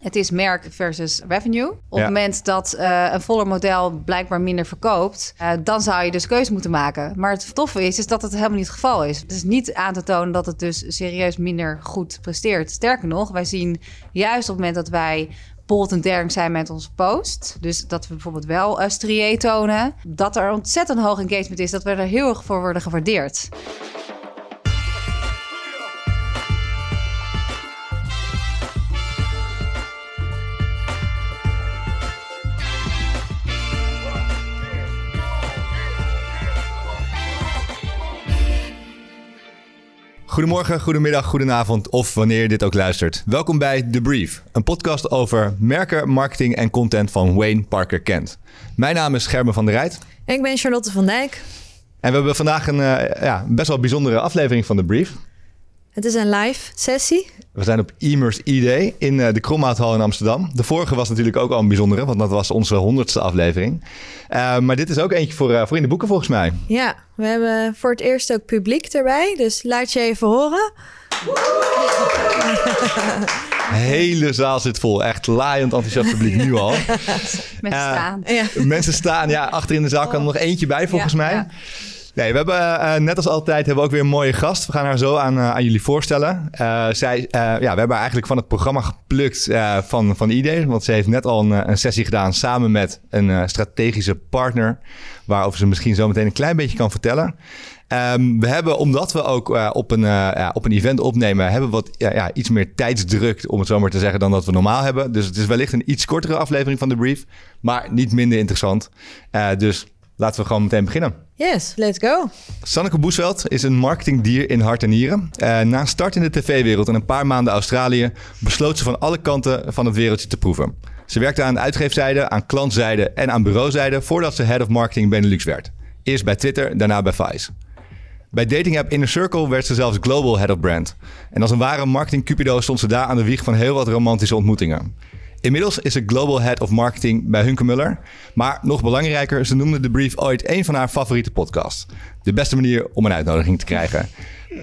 Het is merk versus revenue. Op Ja. het moment dat eh, een voller model blijkbaar minder verkoopt, eh, dan zou je dus keuze moeten maken. Maar het toffe is, is dat het helemaal niet het geval is. Het is niet aan te tonen dat het dus serieus minder goed presteert. Sterker nog, wij zien juist op het moment dat wij bold en daring zijn met onze post. Dus dat we bijvoorbeeld wel uh, strié tonen. Dat er ontzettend hoog engagement is. Dat we er heel erg voor worden gewaardeerd. Goedemorgen, goedemiddag, goedenavond of wanneer je dit ook luistert. Welkom bij The Brief, een podcast over merken, marketing en content van Wayne Parker Kent. Mijn naam is Gerben van der Rijt Ik ben Charlotte van Dijk. en we hebben vandaag een eh, ja, best wel bijzondere aflevering van The Brief. Het is een live sessie. We zijn op Immers ID in eh, de Kromhouthal in Amsterdam. De vorige was natuurlijk ook al een bijzondere, want dat was onze honderdste aflevering. Eh, maar dit is ook eentje voor, eh, voor in de boeken volgens mij. Ja, we hebben voor het eerst ook publiek erbij. Dus laat je even horen. De hele zaal zit vol. Echt laaiend enthousiast publiek nu al. Mensen staan. Ja. Mensen staan, ja, achter in de zaal kan er nog eentje bij volgens Ja, mij. ja. Nee, we hebben eh, net als altijd hebben we ook weer een mooie gast. We gaan haar zo aan, eh, aan jullie voorstellen. Eh, zij, eh, ja, we hebben haar eigenlijk van het programma geplukt eh, van, van idee. Want ze heeft net al een, eh, een sessie gedaan samen met een eh, strategische partner. Waarover ze misschien zo meteen een klein beetje kan vertellen. Ehm, we hebben, omdat we ook eh, op, een, eh, ja, op een event opnemen, hebben we wat ja, ja, iets meer tijdsdruk, om het zo maar te zeggen, dan dat we normaal hebben. Dus het is wellicht een iets kortere aflevering van de brief, maar niet minder interessant. Eh, dus laten we gewoon meteen beginnen. Yes, let's go. Sanneke Boesveld is een marketingdier in hart en nieren. Eh, na een start in de tv-wereld en een paar maanden Australië... besloot ze van alle kanten van het wereldje te proeven. Ze werkte aan de uitgeefzijde, aan klantzijde en aan bureauzijde... voordat ze Head of Marketing Benelux werd. Eerst bij Twitter, daarna bij Vice. Bij dating app Inner Circle werd ze zelfs Global Head of Brand. En als een ware marketing cupido stond ze daar aan de wieg van heel wat romantische ontmoetingen. Inmiddels is ze Global Head of Marketing bij Hunkemuller. Maar nog belangrijker, ze noemde de brief ooit een van haar favoriete podcasts. De beste manier om een uitnodiging te krijgen.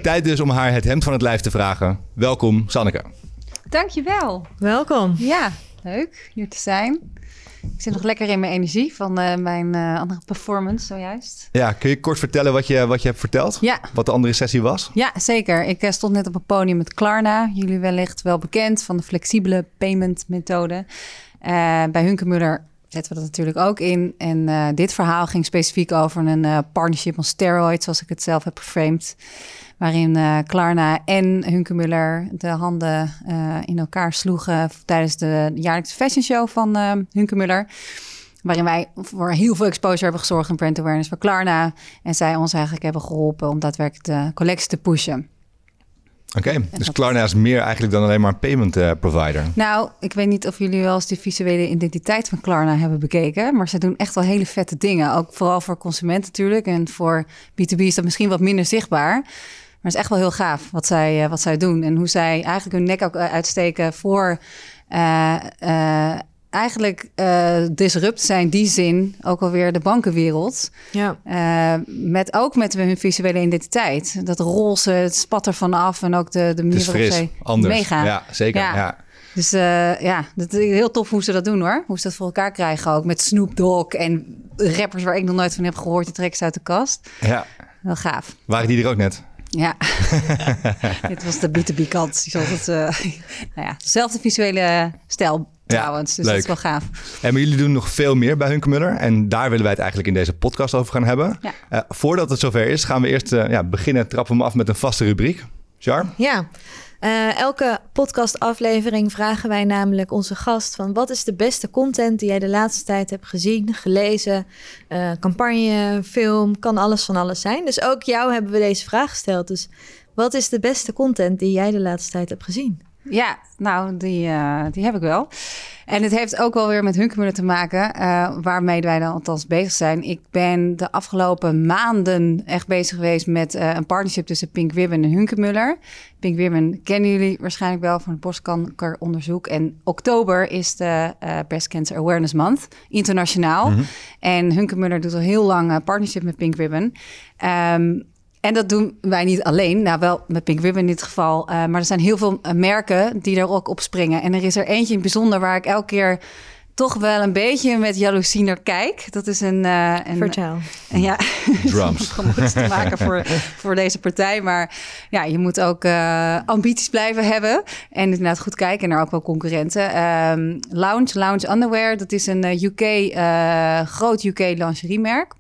Tijd dus om haar het hemd van het lijf te vragen. Welkom, Sanneke. Dankjewel. Welkom. Ja, leuk hier te zijn. Ik zit nog lekker in mijn energie van eh, mijn eh, andere performance zojuist. Ja, kun je kort vertellen wat je, wat je hebt verteld? Ja, Wat de andere sessie was? ja zeker. Ik eh, stond net op een podium met Klarna. Jullie wellicht wel bekend van de flexibele payment methode. Bij Hunkemuller zetten we dat natuurlijk ook in. En dit verhaal ging specifiek over een partnership on steroids, zoals ik het zelf heb geframed. Waarin eh, Klarna en Hunkemuller de handen eh, in elkaar sloegen tijdens de jaarlijkse fashion show van eh Hunkemuller. Waarin wij voor heel veel exposure hebben gezorgd en brand awareness voor Klarna. En zij ons eigenlijk hebben geholpen om daadwerkelijk de collectie te pushen. Oké, dus Klarna is meer eigenlijk dan alleen maar een payment provider. Nou, ik weet niet of jullie wel eens de visuele identiteit van Klarna hebben bekeken. Maar ze doen echt wel hele vette dingen. Ook vooral voor consumenten natuurlijk. En voor B2B is dat misschien wat minder zichtbaar. Maar het is echt wel heel gaaf wat zij, eh, wat zij doen. En hoe zij eigenlijk hun nek ook eh, uitsteken voor eh, eh, eigenlijk eh disrupt zijn die zin ook alweer de bankenwereld. Ja. Eh, met, ook met hun visuele identiteit. Dat roze, het spat er vanaf en ook de, de manier waarop fris, zij anders. meegaan. Ja, zeker. Ja. Ja. Dus eh, ja, dat is heel tof hoe ze dat doen hoor. Hoe ze dat voor elkaar krijgen ook. Met Snoop Dogg en rappers waar ik nog nooit van heb gehoord. Die trekken ze uit de kast. Ja. Wel gaaf. Waren die er ook net? Ja, dit was de B2B kant. Die het, eh, nou ja, dezelfde visuele stijl trouwens. dus leuk. dat is wel gaaf. En maar jullie doen nog veel meer bij Hunkemuller. En daar willen wij het eigenlijk in deze podcast over gaan hebben. Ja. Eh, voordat het zover is, gaan we eerst eh, ja, beginnen. Trappen we hem af met een vaste rubriek. Char? Ja. Eh, elke podcastaflevering vragen wij namelijk onze gast van wat is de beste content die jij de laatste tijd hebt gezien, gelezen, eh, campagne, film, kan alles van alles zijn. Dus ook jou hebben we deze vraag gesteld. Dus wat is de beste content die jij de laatste tijd hebt gezien? Ja, nou, die, eh, die heb ik wel. En het heeft ook wel weer met Hunkemuller te maken, eh, waarmee wij dan althans bezig zijn. Ik ben de afgelopen maanden echt bezig geweest met eh, een partnership tussen Pink Ribbon en Hunkemuller. Pink Ribbon kennen jullie waarschijnlijk wel van het borstkankeronderzoek. En oktober is de eh, Breast Cancer Awareness Month, internationaal. En Hunkemuller doet al heel lang een partnership met Pink Ribbon. Ehm, en dat doen wij niet alleen. Nou, wel met Pink Ribbon in dit geval. eh, maar er zijn heel veel eh, merken die er ook op springen. En er is er eentje in het bijzonder waar ik elke keer toch wel een beetje met jaloezie naar kijk. Dat is een... eh, een Vertel. ja, Drums. te maken voor, voor deze partij. Maar ja, je moet ook eh, ambities blijven hebben. En inderdaad goed kijken. En er ook wel concurrenten. Ehm, Lounge, Lounge Underwear. Dat is een UK, eh, groot UK lingeriemerk.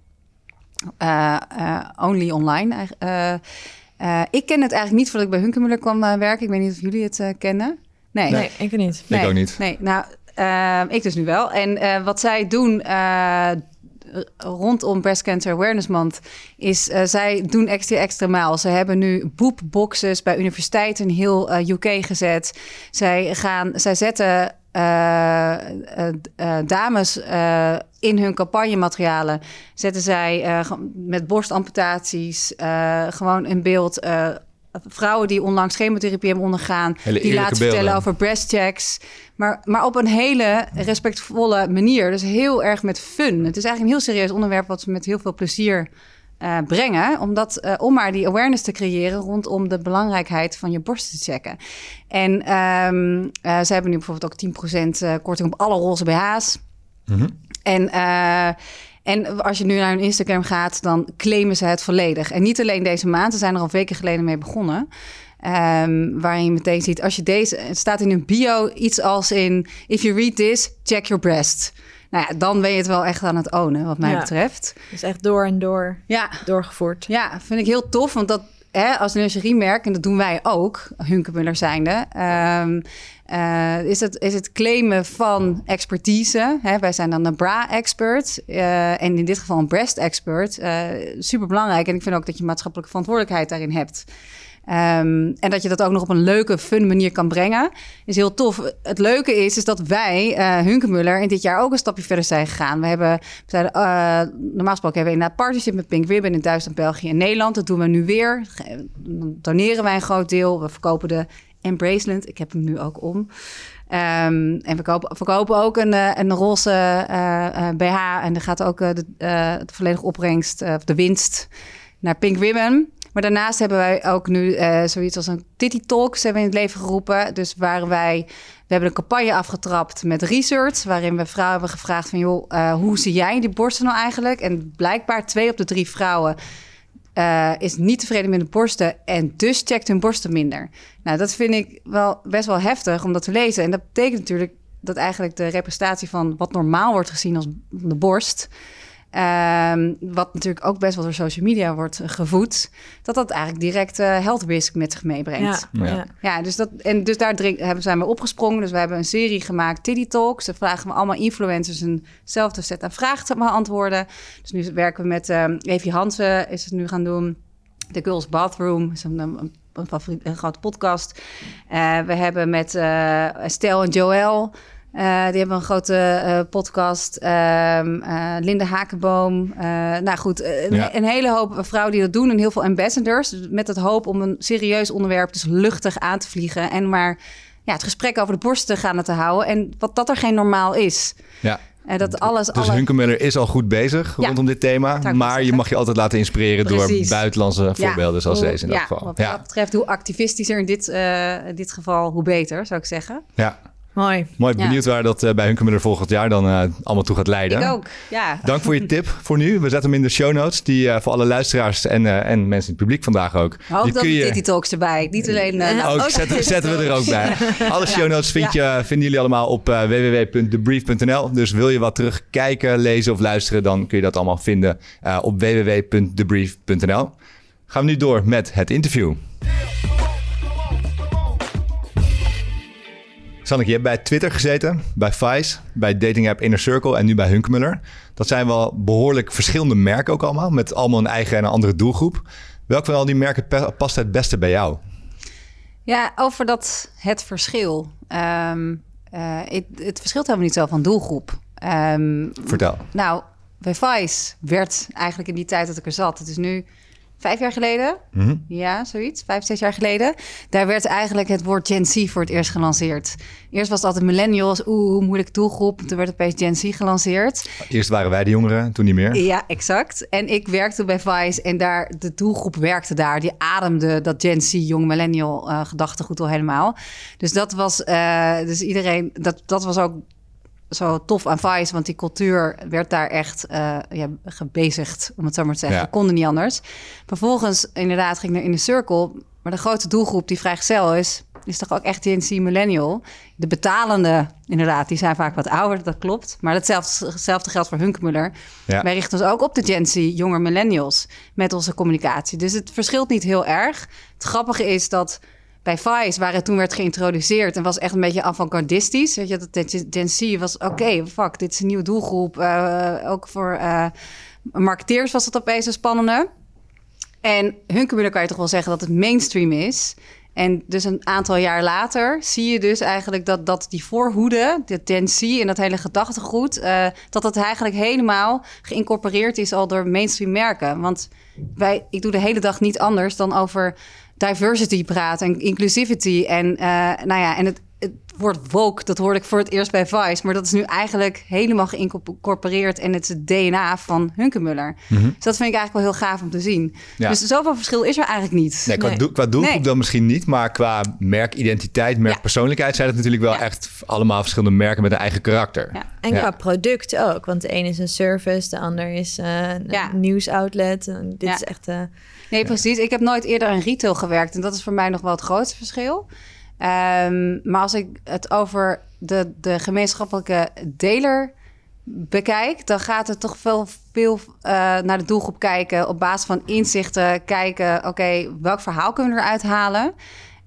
Eh, eh, only online. eh, eh, ik ken het eigenlijk niet voordat ik bij Hunkemuller kwam werken. Ik weet niet of jullie het eh, kennen. Nee. Nee, ik niet. Ik ook niet. Nee, nou, ik dus nu wel. En eh, wat zij doen eh, rondom Breast Cancer Awareness Month... is eh, zij doen extra extra maal. Ze hebben nu boepboxes bij universiteiten in heel UK gezet. Zij, gaan, zij zetten... eh, eh, eh, dames in hun campagnematerialen zetten zij met borstamputaties gewoon in beeld vrouwen die onlangs chemotherapie hebben ondergaan, Hele die laten vertellen over breastchecks, maar, maar op een hele respectvolle manier. Dus heel erg met fun. Het is eigenlijk een heel serieus onderwerp wat ze met heel veel plezier eh, brengen, omdat, eh, om maar die awareness te creëren rondom de belangrijkheid van je borsten te checken. En ehm, eh, ze hebben nu bijvoorbeeld ook 10% eh, korting op alle roze BH's. Mhm. En, en als je nu naar hun Instagram gaat, dan claimen ze het volledig. En niet alleen deze maand, ze zijn er al weken geleden mee begonnen. Ehm, waarin je meteen ziet, als je deze, het staat in hun bio iets als in, if you read this, check your breast. Nou ja, dan ben je het wel echt aan het ownen, wat mij Ja. betreft. Dus echt door en door Ja, doorgevoerd. ja, vind ik heel tof, want dat hè, als lingeriemerk, en dat doen wij ook, Hunkemuller zijnde, eh, is, het, is het claimen van expertise. Hè, wij zijn dan een bra-expert eh, en in dit geval een breast-expert. Super belangrijk en ik vind ook dat je maatschappelijke verantwoordelijkheid daarin hebt. Ehm, en dat je dat ook nog op een leuke, fun manier kan brengen, is heel tof. Het leuke is, is dat wij, eh Hunkemuller, in dit jaar ook een stapje verder zijn gegaan. We hebben, eh, normaal gesproken hebben we partnership met Pink Ribbon in Duitsland, België en Nederland. Dat doen we nu weer. Dan doneren wij een groot deel. We verkopen de Embraceland. Ik heb hem nu ook om. Ehm, en we kopen, verkopen ook een, eh, een roze BH. En er gaat ook de, de volledige opbrengst, of de winst, naar Pink Ribbon. Maar daarnaast hebben wij ook nu eh, zoiets als een Titty Talks hebben in het leven geroepen. Dus waar wij, we hebben een campagne afgetrapt met research, waarin we vrouwen hebben gevraagd van joh, eh, hoe zie jij die borsten nou eigenlijk? En blijkbaar twee op de drie vrouwen eh, is niet tevreden met de borsten en dus checkt hun borsten minder. Nou, dat vind ik wel best wel heftig om dat te lezen. En dat betekent natuurlijk dat eigenlijk de representatie van wat normaal wordt gezien als de borst, ehm, wat natuurlijk ook best wel door social media wordt gevoed, dat dat eigenlijk direct eh, health risk met zich meebrengt. Ja, Ja. ja. Dus, dat, en dus daar drink- hebben, zijn we opgesprongen. Dus we hebben een serie gemaakt, Tiddy Talks. Daar vragen we allemaal influencers eenzelfde set aan vragen te beantwoorden. Dus nu werken we met ehm Evie Hansen, is het nu gaan doen. The Girls Bathroom is een, een, een, favoriet, een grote podcast. Eh, we hebben met eh Estelle en Joël... eh, die hebben een grote eh, podcast. Eh, Linde Hakenboom. Nou goed, een, Ja. een hele hoop vrouwen die dat doen. En heel veel ambassadors. Dus Met het hoop om een serieus onderwerp dus luchtig aan te vliegen. En maar ja, het gesprek over de borsten gaan te houden. En wat dat er geen normaal is. Ja. En dat alles... Dus alle... Hunkemuller is al goed bezig Ja. rondom dit thema. Maar je mag je altijd laten inspireren Precies. door buitenlandse Ja, voorbeelden zoals hoe- deze in dat ja, geval. Wat Ja. dat betreft, hoe activistischer in dit, in dit geval, hoe beter, zou ik zeggen. ja, Mooi. mooi. Ja. Benieuwd waar dat eh, bij Hunkemuller volgend jaar dan eh, allemaal toe gaat leiden. Ik ook, ja. Dank voor je tip voor nu. We zetten hem in de show notes. Die eh, voor alle luisteraars en, en mensen in het publiek vandaag ook. Die dat kun je Titty Talks erbij. Niet alleen... ook, ook zetten, we er ook bij. Alle show notes vind je, vinden jullie allemaal op www.debrief.nl. Dus wil je wat terugkijken, lezen of luisteren, dan kun je dat allemaal vinden op www.debrief.nl. Gaan we nu door met het interview. Sanneke, je hebt bij Twitter gezeten, bij Vice, bij dating app Inner Circle en nu bij Hunkmuller. Dat zijn wel behoorlijk verschillende merken ook allemaal, met allemaal een eigen en een andere doelgroep. Welk van al die merken past het beste bij jou? Ja, over dat het verschil. Ehm, eh, het, het verschilt helemaal niet zo van doelgroep. Ehm, Vertel. nou, bij Vice werd eigenlijk in die tijd dat ik er zat... het is nu vijf jaar geleden. Mhm. Ja, zoiets. Vijf, zes jaar geleden. Daar werd eigenlijk het woord Gen Z voor het eerst gelanceerd. Eerst was het altijd millennials. Oeh, moeilijke doelgroep. Toen werd opeens Gen Z gelanceerd. Eerst waren wij de jongeren, toen niet meer. Ja, exact. En ik werkte bij Vice en daar, de doelgroep werkte daar. Die ademde dat Gen Z, jong millennial uh, gedachtegoed al helemaal. Dus dat was, uh, dus iedereen, dat, dat was ook zo tof aan Vice, want die cultuur werd daar echt uh, ja, gebezigd, om het zo maar te zeggen. Ja. konden niet anders. Vervolgens, inderdaad, ging ik naar In de Circle. Maar de grote doelgroep die vrijgezel is, is toch ook echt Gen Z millennial. De betalende, inderdaad, die zijn vaak wat ouder, dat klopt. Maar hetzelfde, hetzelfde geldt voor Hunkemuller. Ja. Wij richten ons ook op de Gen Z, jonge millennials, met onze communicatie. Dus het verschilt niet heel erg. Het grappige is dat bij Vice, waar het toen werd geïntroduceerd en was echt een beetje avant-gardistisch. Weet je, dat Gen was oké, fuck, dit is een nieuwe doelgroep. Uh, ook voor uh, marketeers was dat opeens een spannende. En Hunkemuller kan je toch wel zeggen dat het mainstream is. En dus een aantal jaar later zie je dus eigenlijk dat, dat die voorhoede, de Z en dat hele gedachtegoed, uh, dat dat eigenlijk helemaal geïncorporeerd is al door mainstream merken. Want wij, ik doe de hele dag niet anders dan over diversity praten en inclusivity. En, uh, nou ja, en het, het woord woke, dat hoorde ik voor het eerst bij Vice. Maar dat is nu eigenlijk helemaal geïncorporeerd in het DNA van Hunkemuller. Mm -hmm. Dus dat vind ik eigenlijk wel heel gaaf om te zien. Ja. Dus zoveel verschil is er eigenlijk niet. Nee, qua, nee. Do qua doelgroep nee. dan misschien niet. Maar qua merkidentiteit, merkpersoonlijkheid... zijn het natuurlijk wel ja. echt allemaal verschillende merken met een eigen karakter. Ja. En qua product ook. Want de een is een service, de ander is uh, een nieuwsoutlet. Dit is echt... Uh, Nee, precies. Ik heb nooit eerder in retail gewerkt. En dat is voor mij nog wel het grootste verschil. Um, maar als ik het over de, de gemeenschappelijke deler bekijk, dan gaat het toch veel, veel uh, naar de doelgroep kijken. Op basis van inzichten kijken, oké, welk verhaal kunnen we eruit halen?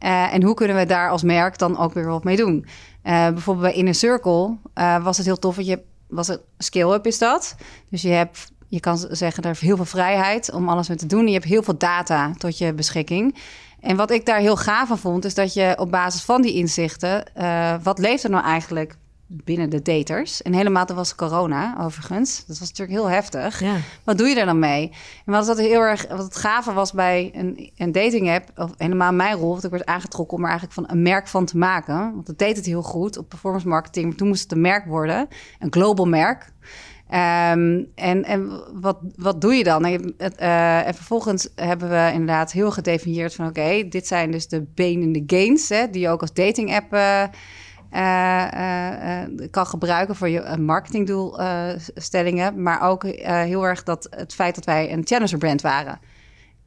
Uh, en hoe kunnen we daar als merk dan ook weer wat mee doen? Uh, bijvoorbeeld bij Inner Circle was het heel tof. Want je was het scale-up is dat. Dus je hebt je kan zeggen, er is heel veel vrijheid om alles mee te doen. Je hebt heel veel data tot je beschikking. En wat ik daar heel gaaf van vond, is dat je op basis van die inzichten, uh, wat leeft er nou eigenlijk binnen de daters? En helemaal, dat was corona overigens. Dat was natuurlijk heel heftig. Ja. Wat doe je er dan mee? En wat, dat heel erg, wat het gave was bij een, een dating app, of helemaal mijn rol, want ik werd aangetrokken om er eigenlijk van een merk van te maken. Want dat deed het heel goed op performance marketing. Maar toen moest het een merk worden, een global merk. Um, en en wat, wat doe je dan? En, uh, en vervolgens hebben we inderdaad heel gedefinieerd van... oké, dit zijn dus de benen in de gains... Hè, die je ook als dating app uh, uh, kan gebruiken... voor je marketingdoelstellingen. maar ook heel erg dat het feit dat wij een challenger brand waren...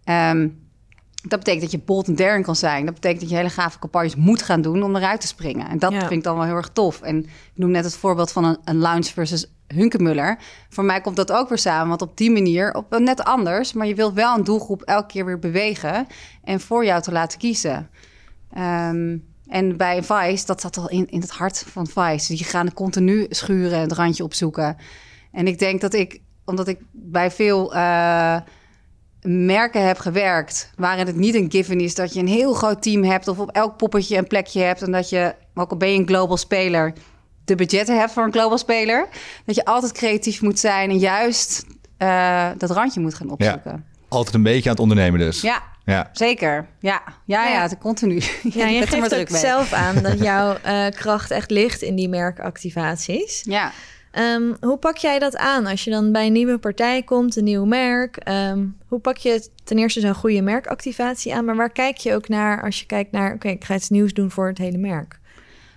Um, dat betekent dat je bold en daring kan zijn. Dat betekent dat je hele gave campagnes moet gaan doen om eruit te springen. En dat ja. vind ik dan wel heel erg tof. En ik noem net het voorbeeld van een, een lounge versus Hunkemuller. Voor mij komt dat ook weer samen. Want op die manier, op net anders... maar je wilt wel een doelgroep elke keer weer bewegen... en voor jou te laten kiezen. Um, en bij Vice, dat zat al in, in het hart van Vice. Die gaan continu schuren en het randje opzoeken. En ik denk dat ik, omdat ik bij veel... Uh, merken heb gewerkt waarin het niet een given is dat je een heel groot team hebt of op elk poppetje een plekje hebt en dat je, ook al ben je een global speler, de budgetten hebt voor een global speler, dat je altijd creatief moet zijn en juist uh, dat randje moet gaan opzoeken. Ja, altijd een beetje aan het ondernemen dus. Ja, ja. zeker. Ja, ja, ja, ja het continu. Ja, je geeft ook zelf aan dat jouw uh, kracht echt ligt in die merkactivaties. Ja. Um, hoe pak jij dat aan als je dan bij een nieuwe partij komt, een nieuw merk? Um, hoe pak je ten eerste zo'n goede merkactivatie aan? Maar waar kijk je ook naar als je kijkt naar, oké, ik ga iets nieuws doen voor het hele merk?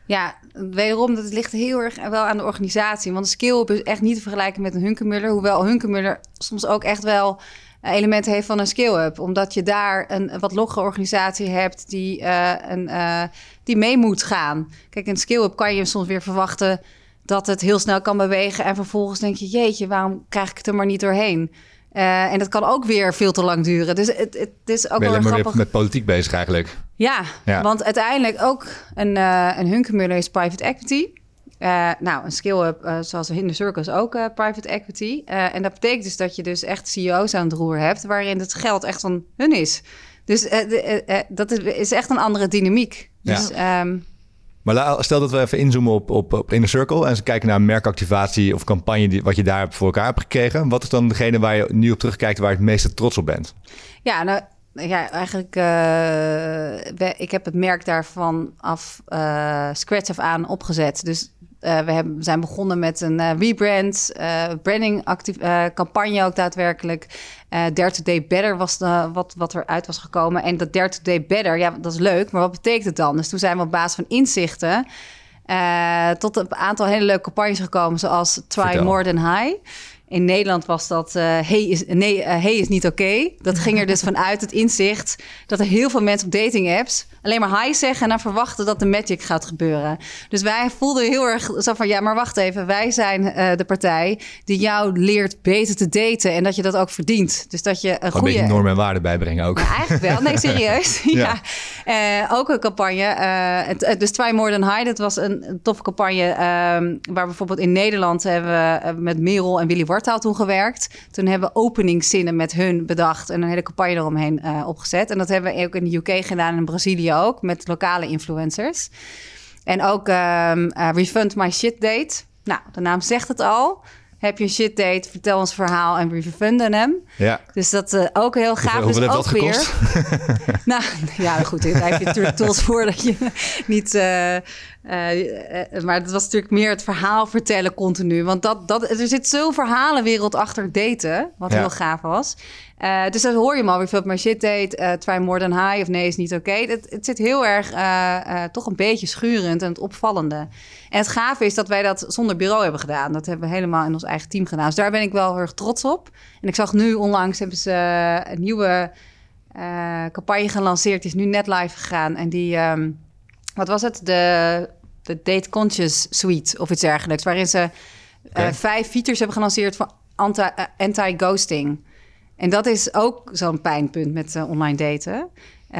Ja, wederom, dat ligt heel erg wel aan de organisatie. Want een skill is echt niet te vergelijken met een Hunkemuller. Hoewel Hunkemuller soms ook echt wel elementen heeft van een skill-up. Omdat je daar een, wat logge organisatie hebt die, uh, een, uh, die mee moet gaan. Kijk, een skill-up kan je soms weer verwachten dat het heel snel kan bewegen. En vervolgens denk je, jeetje, waarom krijg ik het er maar niet doorheen? Uh, en dat kan ook weer veel te lang duren. Dus het, het, het is ook ben wel grappig. met politiek bezig eigenlijk. Ja, ja. want uiteindelijk ook een, uh, een Hunkemuller is private equity. Uh, nou, een skill-up uh, zoals in de Circus ook private equity. en dat betekent dus dat je dus echt CEO's aan het roer hebt... waarin het geld echt van hun is. Dus dat is, is, echt een andere dynamiek. Dus, ja. Um, Maar stel dat we even inzoomen op, op, op Inner Circle en ze kijken naar merkactivatie of campagne die, wat je daar voor elkaar hebt gekregen. Wat is dan degene waar je nu op terugkijkt waar je het meeste trots op bent? Ja, nou ja, eigenlijk, eh, ik heb het merk daarvan af uh, scratch af aan opgezet. Dus uh, we, hebben, zijn begonnen met een uh, rebrand, branding actief, campagne ook daadwerkelijk. Dare to Day Better was de, wat, wat eruit was gekomen. En dat Dare to Day Better, ja, dat is leuk, maar wat betekent het dan? Dus toen zijn we op basis van inzichten tot een aantal hele leuke campagnes gekomen, zoals Try Vertel. More Than High. In Nederland was dat uh, hey, is, nee, uh, hey is niet oké. Okay. Dat ging er dus vanuit het inzicht dat er heel veel mensen op dating apps alleen maar hi zeggen en dan verwachten dat de magic gaat gebeuren. Dus wij voelden heel erg zo van ja, maar wacht even, wij zijn uh, de partij die jou leert beter te daten en dat je dat ook verdient. Dus dat je een goede beetje normen en waarden bijbrengen ook. Ja, eigenlijk wel. Nee, serieus. ja. ja. ook een campagne. Het, dus Try More Than High, dat was een, toffe campagne um, waar bijvoorbeeld in Nederland hebben we met Merel en Willy Wartaal toen gewerkt. Toen hebben we openingszinnen met hun bedacht en een hele campagne eromheen opgezet. En dat hebben we ook in de UK gedaan en in Brazilië ook, met lokale influencers. En ook um, uh, Refund My Shit Date. Nou, de naam zegt het al. Heb je een shit date, vertel ons verhaal en we refunden hem. Ja. Dus dat uh, ook heel gaaf. Hoeveel, dus hoeveel ook heeft dat weer. nou, ja, goed. Daar heb je natuurlijk tools voor dat je niet. Uh, uh, maar het was natuurlijk meer het verhaal vertellen continu. Want dat, dat, er zit zo'n verhalenwereld achter daten, wat ja. heel gaaf was. Uh, dus dat hoor je maar weer veel maar shit date, uh, try more than high of nee is niet oké. Okay. Het, het, zit heel erg toch een beetje schurend en het opvallende. En het gave is dat wij dat zonder bureau hebben gedaan. Dat hebben we helemaal in ons eigen team gedaan. Dus daar ben ik wel heel erg trots op. En ik zag nu onlangs hebben ze een nieuwe campagne gelanceerd. Die is nu net live gegaan. En die, um, wat was het? De, de Date Conscious Suite of iets dergelijks. Waarin ze okay. vijf features hebben gelanceerd voor anti-ghosting. En dat is ook zo'n pijnpunt met uh, online daten. Uh,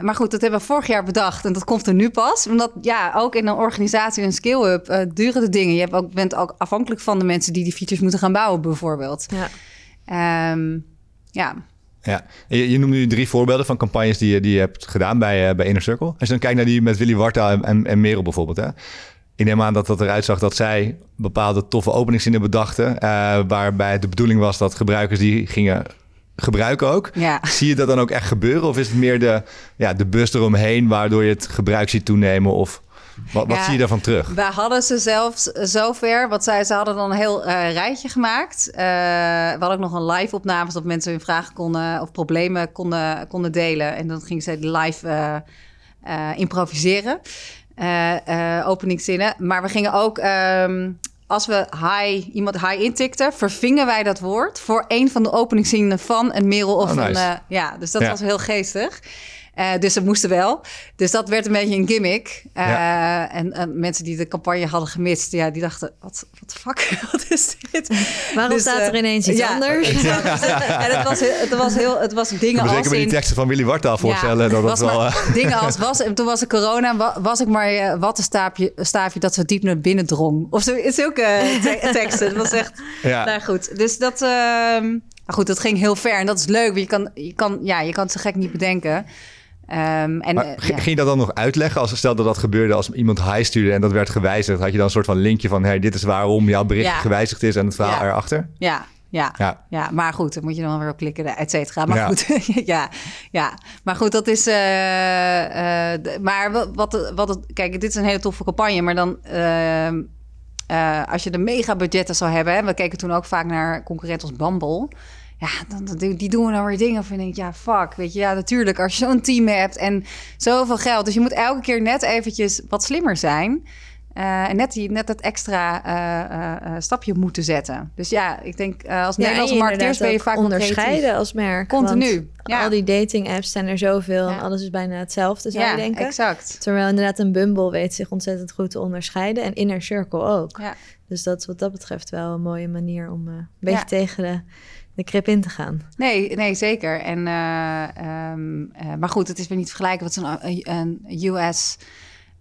maar goed, dat hebben we vorig jaar bedacht en dat komt er nu pas. Omdat ja, ook in een organisatie, een skill-up, uh, duren de dingen. Je hebt ook, bent ook afhankelijk van de mensen die die features moeten gaan bouwen, bijvoorbeeld. Ja. Um, ja. Ja, je, je noemt nu drie voorbeelden van campagnes die je, die je hebt gedaan bij, uh, bij Inner Circle. Als je dan kijkt naar die met Willy Wartaal en, en, en Merel bijvoorbeeld. Hè? Ik neem aan dat dat eruit zag dat zij bepaalde toffe openingszinnen bedachten. Uh, waarbij de bedoeling was dat gebruikers die gingen gebruiken ook. Ja. Zie je dat dan ook echt gebeuren? Of is het meer de, ja, de bus eromheen waardoor je het gebruik ziet toenemen? Of wat, wat Ja, zie je daarvan terug? Wij hadden ze zelfs zover, want zij, ze hadden dan een heel uh, rijtje gemaakt. Uh, we hadden ook nog een live opname, zodat mensen hun vragen konden of problemen konden, konden delen. En dan gingen zij live uh, improviseren. Openingszinnen. Maar we gingen ook, um, als we hi, iemand hi intikten, vervingen wij dat woord voor een van de openingszinnen van een Merel of Oh, nice. een. Ja, dus dat Ja. was heel geestig. Uh, dus het moesten wel. Dus dat werd een beetje een gimmick. Uh, Ja. en, en mensen die de campagne hadden gemist, ja, die dachten: wat, wat fuck, wat is dit? Waarom Dus, staat eh, er ineens iets ja, anders? exact. en het was, het was heel, het was dingen als zeker met die teksten van Willy Wartaal voorstellen. dat was wel, maar, eh, dingen als was. En toen was er corona, wa- was ik maar uh, wat een staafje, staafje dat zo diep naar binnen drong. Of zo, zulke te- teksten. Het was echt. ja. Nou goed, dus dat. Ehm, maar goed, dat ging heel ver en dat is leuk. Want je kan, je kan, ja, je kan het zo gek niet bedenken. Ehm, en, Maar eh, ja. Ging je dat dan nog uitleggen? Als stel dat dat gebeurde als iemand hi stuurde en dat werd gewijzigd, had je dan een soort van linkje van: hey, dit is waarom jouw bericht Ja. gewijzigd is en het verhaal Ja. erachter? Ja, ja, Ja. ja. maar goed, dan moet je dan weer op klikken, et cetera. Maar goed, ja, ja. Maar goed, dat is... eh, eh, maar wat, wat, wat het... Kijk, dit is een hele toffe campagne, maar dan... eh, als je de mega budgetten zou hebben... Hè, we keken toen ook vaak naar concurrenten als Bumble... Ja, dan, die doen dan weer dingen van, ik denk, ja, fuck, weet je. Ja, natuurlijk, als je zo'n team hebt en zoveel geld. Dus je moet elke keer net eventjes wat slimmer zijn. Eh, en net, die, net dat extra eh, eh, stapje moeten zetten. Dus ja, ik denk, als Ja, Nederlandse marketeers ben je vaak onderscheiden creatief. als merk. Continu, ja. Al die dating apps zijn er zoveel en alles is bijna hetzelfde, zou je denken. exact. Terwijl inderdaad een Bumble weet zich ontzettend goed te onderscheiden. En Inner Circle ook. Dus dat is wat dat betreft wel een mooie manier om een beetje tegen de, de krip in te gaan. Nee, nee, zeker. En, eh, ehm, eh, maar goed, het is weer niet vergelijken met zo'n een, een US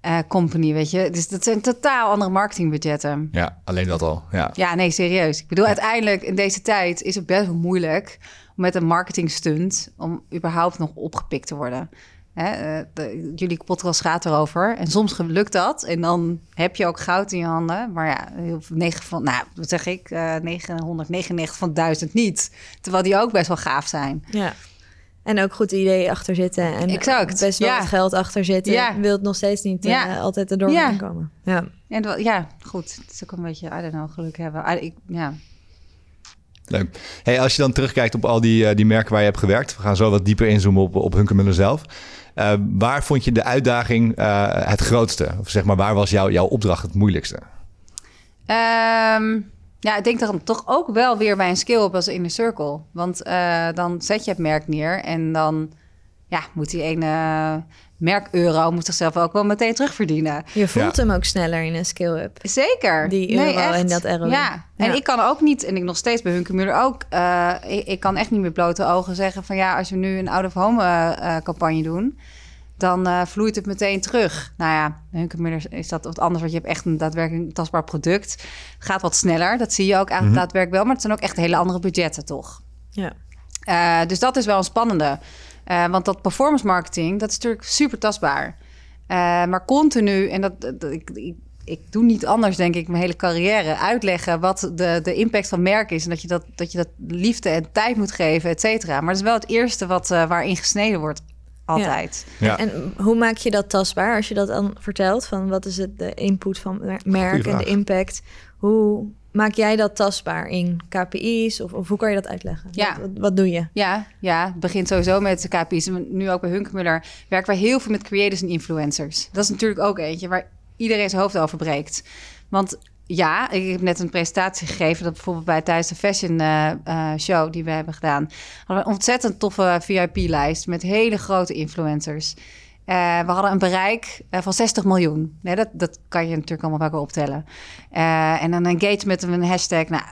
eh, company, weet je. Dus dat zijn totaal andere marketingbudgetten. Ja, alleen dat al. Ja. Ja, nee, serieus. Ik bedoel, uiteindelijk in deze tijd is het best wel moeilijk om met een marketing stunt om überhaupt nog opgepikt te worden. Hè, eh, de, jullie podcast gaat erover. En soms lukt dat. En dan heb je ook goud in je handen. Maar ja, heel veel- negen van, nou, wat zeg ik? eh 999 van 1000 niet. Terwijl die ook best wel gaaf zijn. Ja. En ook goed idee achter zitten. En Exact, best wel ja. wat geld achter zitten. Ja. Wil het nog steeds niet eh, altijd erdoor Ja. komen. Ja. En wel- ja, goed. Het is ook een beetje, I don't know, geluk hebben. I- ik, ja. Leuk. Hey, als je dan terugkijkt op al die, eh, die merken waar je hebt gewerkt, we gaan zo wat dieper inzoomen op, op Hunkemuller zelf. Eh, waar vond je de uitdaging eh, het grootste? Of zeg maar, waar was jouw jouw opdracht het moeilijkste? Ehm, ja, ik denk dan toch ook wel weer bij een skill op als in de circle. Want eh, dan zet je het merk neer en dan ja, moet die ene merk-euro moet zichzelf ook wel meteen terugverdienen. Je voelt Ja. hem ook sneller in een skill-up. Zeker. Die euro en dat ROI. Ja, en Ja. ik kan ook niet, en ik nog steeds bij Hunkemuller ook, eh, ik, ik kan echt niet met blote ogen zeggen van ja, als we nu een out-of-home eh, eh, campagne doen, dan eh, vloeit het meteen terug. Nou ja, is dat wat anders, want je hebt echt een daadwerkelijk tastbaar product. Het gaat wat sneller, dat zie je ook eigenlijk daadwerkelijk wel, maar het zijn ook echt hele andere budgetten toch? Ja. Eh, dus dat is wel een spannende. Eh, want dat performance marketing, dat is natuurlijk super tastbaar. Eh, maar continu, en dat, dat- ik, ik, ik doe niet anders, denk ik, mijn hele carrière, uitleggen wat de, de impact van merk is. En dat je dat, dat je dat liefde en tijd moet geven, et cetera. Maar dat is wel het eerste wat, eh, waarin gesneden wordt. Altijd. Ja. En hoe maak je dat tastbaar als je dat dan vertelt? Van wat is het, de input van mer- merk en de impact? Hoe maak jij dat tastbaar in KPI's? Of, of hoe kan je dat uitleggen? Ja. Wat, wat, wat doe je? Ja, ja, het begint sowieso met de KPI's. Nu ook bij Hunkmuller werken wij heel veel met creators en influencers. Dat is natuurlijk ook eentje waar iedereen zijn hoofd over breekt. Want ja, ik heb net een presentatie gegeven... dat bijvoorbeeld bij tijdens de fashion eh, eh, show die we hebben gedaan... hadden we een ontzettend toffe VIP-lijst met hele grote influencers. Eh, we hadden een bereik van 60 miljoen. Dat, dat kan je natuurlijk allemaal wel optellen. En een engagement met een hashtag. Nou,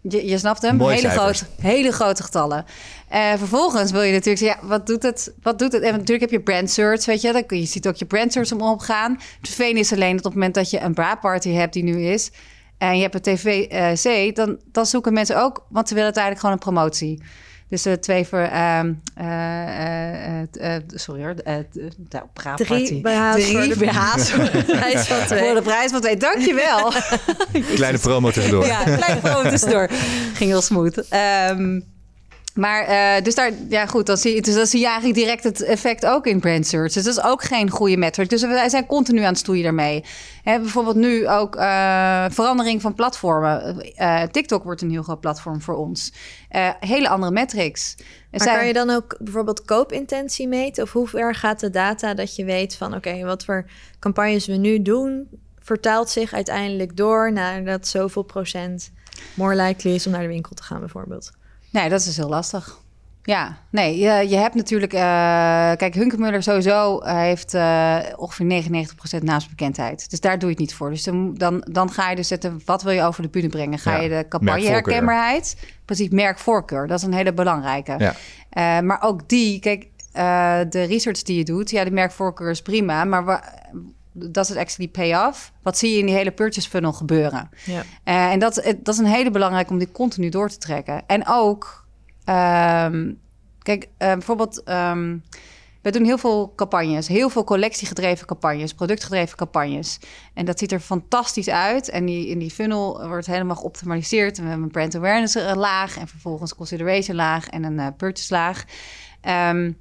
je, je snapt hem. Hele, grote, hele grote getallen. Eh, vervolgens wil je natuurlijk zeggen, ja, wat doet het? Wat doet het? En natuurlijk heb je brand search, weet je. Dan kun je ziet ook je brand search omhoog gaan. Het vervelende is alleen dat op het moment dat je een bra party hebt die nu is en je hebt een TVC, dan, dan zoeken mensen ook, want ze willen uiteindelijk gewoon een promotie. Dus de twee voor, ehm, eh, eh, eh, eh, sorry hoor, eh, de- nou, bra party. Drie BH's voor Drie de BH's voor de prijs van twee. voor de prijs van twee. Dankjewel. Kleine promo tussendoor. Ja, kleine promo tussendoor. Ging heel smooth. Ehm, maar eh, dus daar, ja goed, dan zie, je, dus dan zie je eigenlijk direct het effect ook in brand search. Dus dat is ook geen goede metric. Dus wij zijn continu aan het stoeien daarmee. Hè, bijvoorbeeld nu ook eh, verandering van platformen. Eh, TikTok wordt een heel groot platform voor ons. Hele andere metrics. Maar zijn- kan je dan ook bijvoorbeeld koopintentie meten? Of hoe ver gaat de data dat je weet van... oké, wat voor campagnes we nu doen... vertaalt zich uiteindelijk door naar dat zoveel procent... more likely is om naar de winkel te gaan bijvoorbeeld. Nee, dat is heel lastig. Ja, nee, je, je hebt natuurlijk... eh, kijk, Hunkemuller sowieso eh, heeft eh, ongeveer 99% naamsbekendheid. Dus daar doe je het niet voor. Dus dan, dan, dan ga je dus zetten, wat wil je over de bühne brengen? Ga Ja, je de campagne herkenbaarheid? Precies, merkvoorkeur. Dat is een hele belangrijke. Ja. Maar ook die, kijk, de research die je doet... Ja, de merkvoorkeur is prima, maar... wa- dat is actually pay-off. Wat zie je in die hele purchase funnel gebeuren? Ja. Eh, en dat, het- dat is een hele belangrijke om die continu door te trekken. En ook, ehm, kijk, eh, bijvoorbeeld, ehm we doen heel veel campagnes, heel veel collectiegedreven campagnes, productgedreven campagnes. En dat ziet er fantastisch uit. En die, in die funnel wordt helemaal geoptimaliseerd. En we hebben een brand awareness eh, laag en vervolgens consideration laag en een eh, purchase laag. Ehm,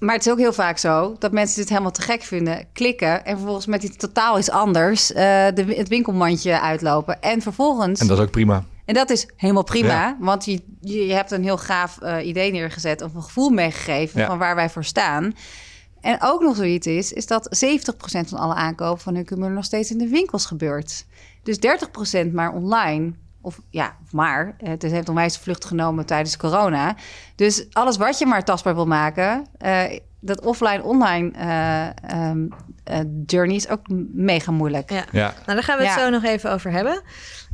maar het is ook heel vaak zo dat mensen dit helemaal te gek vinden, klikken en vervolgens met iets totaal iets anders eh, de, het winkelmandje uitlopen. En vervolgens, En dat is ook prima. en dat is helemaal prima, Ja. want je, je, hebt een heel gaaf eh, idee neergezet of een gevoel meegegeven Ja. van waar wij voor staan. En ook nog zoiets is, is dat 70% van alle aankopen van Hunkemüller nog steeds in de winkels gebeurt. Dus 30% maar online. Of ja, maar. Het heeft onwijs vlucht genomen tijdens corona. Dus alles wat je maar tastbaar wil maken, eh, dat offline-online eh, ehm, eh, journey is ook mega moeilijk. Ja. Ja. Nou, daar gaan we het Ja. zo nog even over hebben.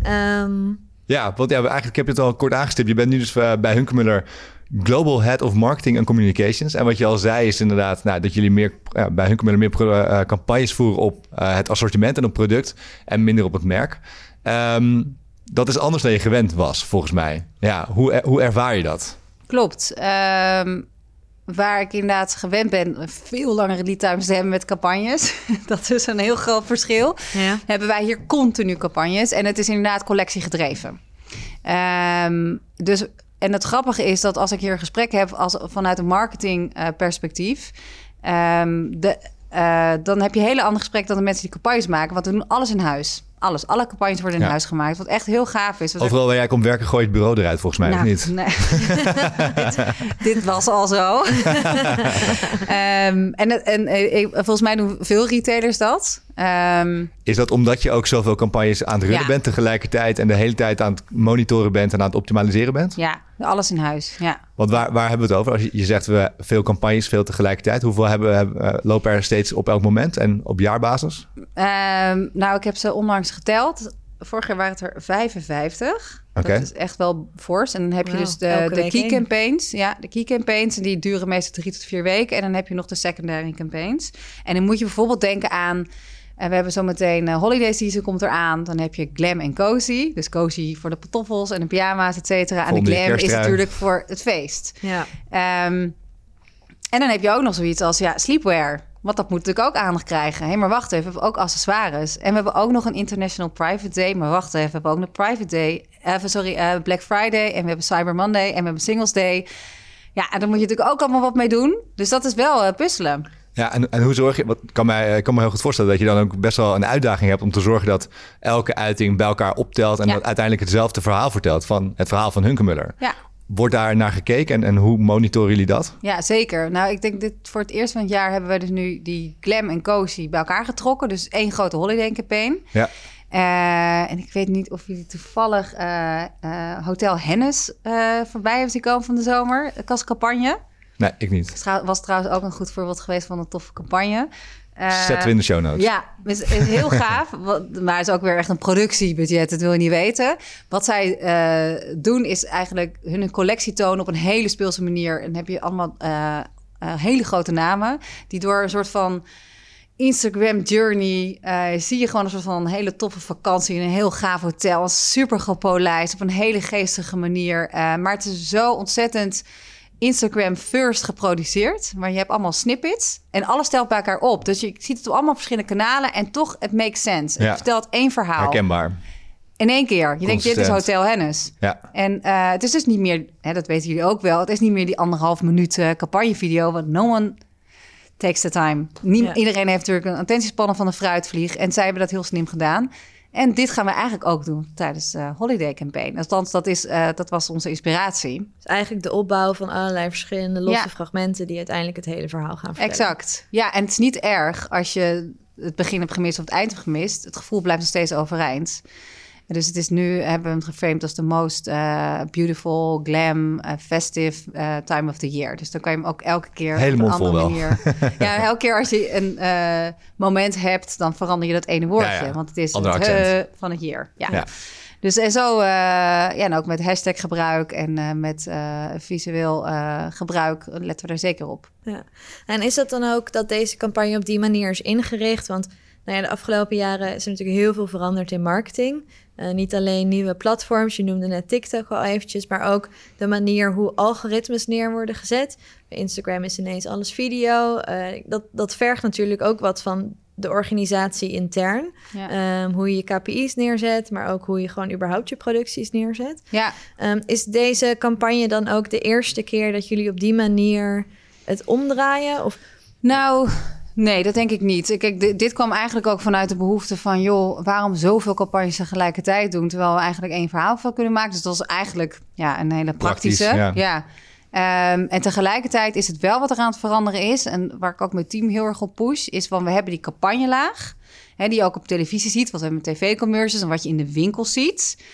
Ehm, Ja, want ja, eigenlijk heb je het al kort aangestipt. Je bent nu dus bij Hunkemuller Global Head of Marketing and Communications. En wat je al zei is inderdaad nou, dat jullie meer, ja, bij Hunkemuller meer pro- eh, campagnes voeren op eh, het assortiment en op product en minder op het merk. Ehm, dat is anders dan je gewend was, volgens mij. Ja, hoe, hoe ervaar je dat? Klopt. Ehm, waar ik inderdaad gewend ben veel langere lead times te hebben met campagnes. dat is een heel groot verschil. Ja. Hebben wij hier continu campagnes en het is inderdaad collectiegedreven. Ehm, dus en het grappige is dat als ik hier een gesprek heb als, vanuit een marketing eh, perspectief, ehm, de, eh, dan heb je een hele ander gesprek dan de mensen die campagnes maken, want we doen alles in huis. Alles. Alle campagnes worden in Ja. huis gemaakt. Wat echt heel gaaf is. Overal waar jij komt werken, gooi je het bureau eruit volgens mij, of nou, niet? Nee. dit, dit was al zo. Ehm, en het- en eh, volgens mij doen veel retailers dat. Ehm, Is dat omdat je ook zoveel campagnes aan het runnen Ja. bent tegelijkertijd en de hele tijd aan het monitoren bent en aan het optimaliseren bent? ja, alles in huis. Ja. Want waar, waar hebben we het over? Als je, je zegt we veel campagnes, veel tegelijkertijd. Hoeveel hebben, we- hebben, eh, lopen er steeds op elk moment en op jaarbasis? Ehm, nou, ik heb ze onlangs geteld. Vorig jaar waren het er 55. Oké. Dat is echt wel fors. En dan heb je dus de, de key één. campaigns. Ja, de key campaigns. En die duren meestal drie tot vier weken. En dan heb je nog de secondary campaigns. En dan moet je bijvoorbeeld denken aan... En we hebben zometeen uh, holiday season komt eraan. Dan heb je glam en cozy. Dus cozy voor de pantoffels en de pyjama's, et cetera. En de glam is natuurlijk voor het feest. Ja. Ehm, en dan heb je ook nog zoiets als ja, sleepwear. Want dat moet natuurlijk ook aandacht krijgen. Hé, maar wacht even, we hebben ook accessoires. En we hebben ook nog een International Private Day. Maar wacht even, we hebben ook een Private Day. Even, sorry, eh, Black Friday. En we hebben Cyber Monday. En we hebben Singles Day. Ja, en daar moet je natuurlijk ook allemaal wat mee doen. Dus dat is wel eh, puzzelen. Ja, en, en hoe zorg je... Wat ik kan mij, ik kan me heel goed voorstellen dat je dan ook best wel een uitdaging hebt om te zorgen dat elke uiting bij elkaar optelt en Ja. dat uiteindelijk hetzelfde verhaal vertelt van het verhaal van Hunkemuller. Ja, Wordt daar naar gekeken en, en hoe monitoren jullie dat? ja, zeker. Nou, ik denk dit voor het eerst van het jaar hebben we dus nu die glam en cozy bij elkaar getrokken. Dus één grote holiday campaign. Ja. Eh, en ik weet niet of jullie toevallig eh, eh, Hotel Hennis eh, voorbij hebben zien komen van de zomer. De campagne. Nee, ik niet. Het was trouwens ook een goed voorbeeld geweest van een toffe campagne. Eh, Zetten we in de show notes. Ja, is, is heel gaaf. Wat- Maar het is ook weer echt een productiebudget, dat wil je niet weten. Wat zij eh, doen is eigenlijk hun collectie tonen op een hele speelse manier. En dan heb je allemaal eh, eh, hele grote namen... die door een soort van Instagram journey... eh, zie je gewoon een soort van hele toffe vakantie... in een heel gaaf hotel. Super gepolijst, op een hele geestige manier. Eh, maar het is zo ontzettend... Instagram first geproduceerd. Maar je hebt allemaal snippets. En alles stelt bij elkaar op. Dus je ziet het op allemaal verschillende kanalen. En toch, het makes sense. Ja. Het vertelt één verhaal. Herkenbaar. In één keer. Je denkt, dit is. Hotel Hennis. Ja. En eh, het is dus niet meer, hè, dat weten jullie ook wel. Het is niet meer die anderhalf minuut eh, campagnevideo. Want no one takes the time. Niem- Ja. Iedereen heeft natuurlijk een attentiespannen van een fruitvlieg. En zij hebben dat heel slim gedaan. En dit gaan we eigenlijk ook doen tijdens de Holiday Campaign. Althans, dat, is, eh, dat was onze inspiratie. Dus eigenlijk de opbouw van allerlei verschillende losse Ja. fragmenten die uiteindelijk het hele verhaal gaan vertellen. Exact. Ja, en het is niet erg als je het begin hebt gemist of het eind hebt gemist. Het gevoel blijft nog steeds overeind. Dus het is nu, hebben we hem geframed als de most eh, beautiful, glam, eh, festive eh, time of the year. Dus dan kan je hem ook elke keer op een andere wel. manier... ja, elke keer als je een eh, moment hebt, dan verander je dat ene woordje. Ja, ja. Want het is Ander het van het year. Ja. Ja. Dus en zo, eh, ja, en ook met hashtag gebruik en eh, met eh, visueel eh, gebruik letten we er zeker op. Ja. En is dat dan ook dat deze campagne op die manier is ingericht? Want nou ja, de afgelopen jaren is er natuurlijk heel veel veranderd in marketing. Eh, niet alleen nieuwe platforms, je noemde net TikTok al eventjes, maar ook de manier hoe algoritmes neer worden gezet. Bij Instagram is ineens alles video. Eh, dat, dat vergt natuurlijk ook wat van de organisatie intern. Ja. Ehm, hoe je je KPI's neerzet, maar ook hoe je gewoon überhaupt je producties neerzet. Ja, Ehm, is deze campagne dan ook de eerste keer dat jullie op die manier het omdraaien? Of nou, nee, dat denk ik niet. Kijk, dit, dit kwam eigenlijk ook vanuit de behoefte van... joh, waarom zoveel campagnes tegelijkertijd doen... terwijl we eigenlijk één verhaal van kunnen maken. Dus dat is eigenlijk ja, een hele Praktisch, praktische. ja. Ehm, en tegelijkertijd is het wel wat er aan het veranderen is... en waar ik ook mijn team heel erg op push... is van we hebben die campagnelaag... Hè, die je ook op televisie ziet, wat we hebben met tv-commercials... en wat je in de winkel ziet.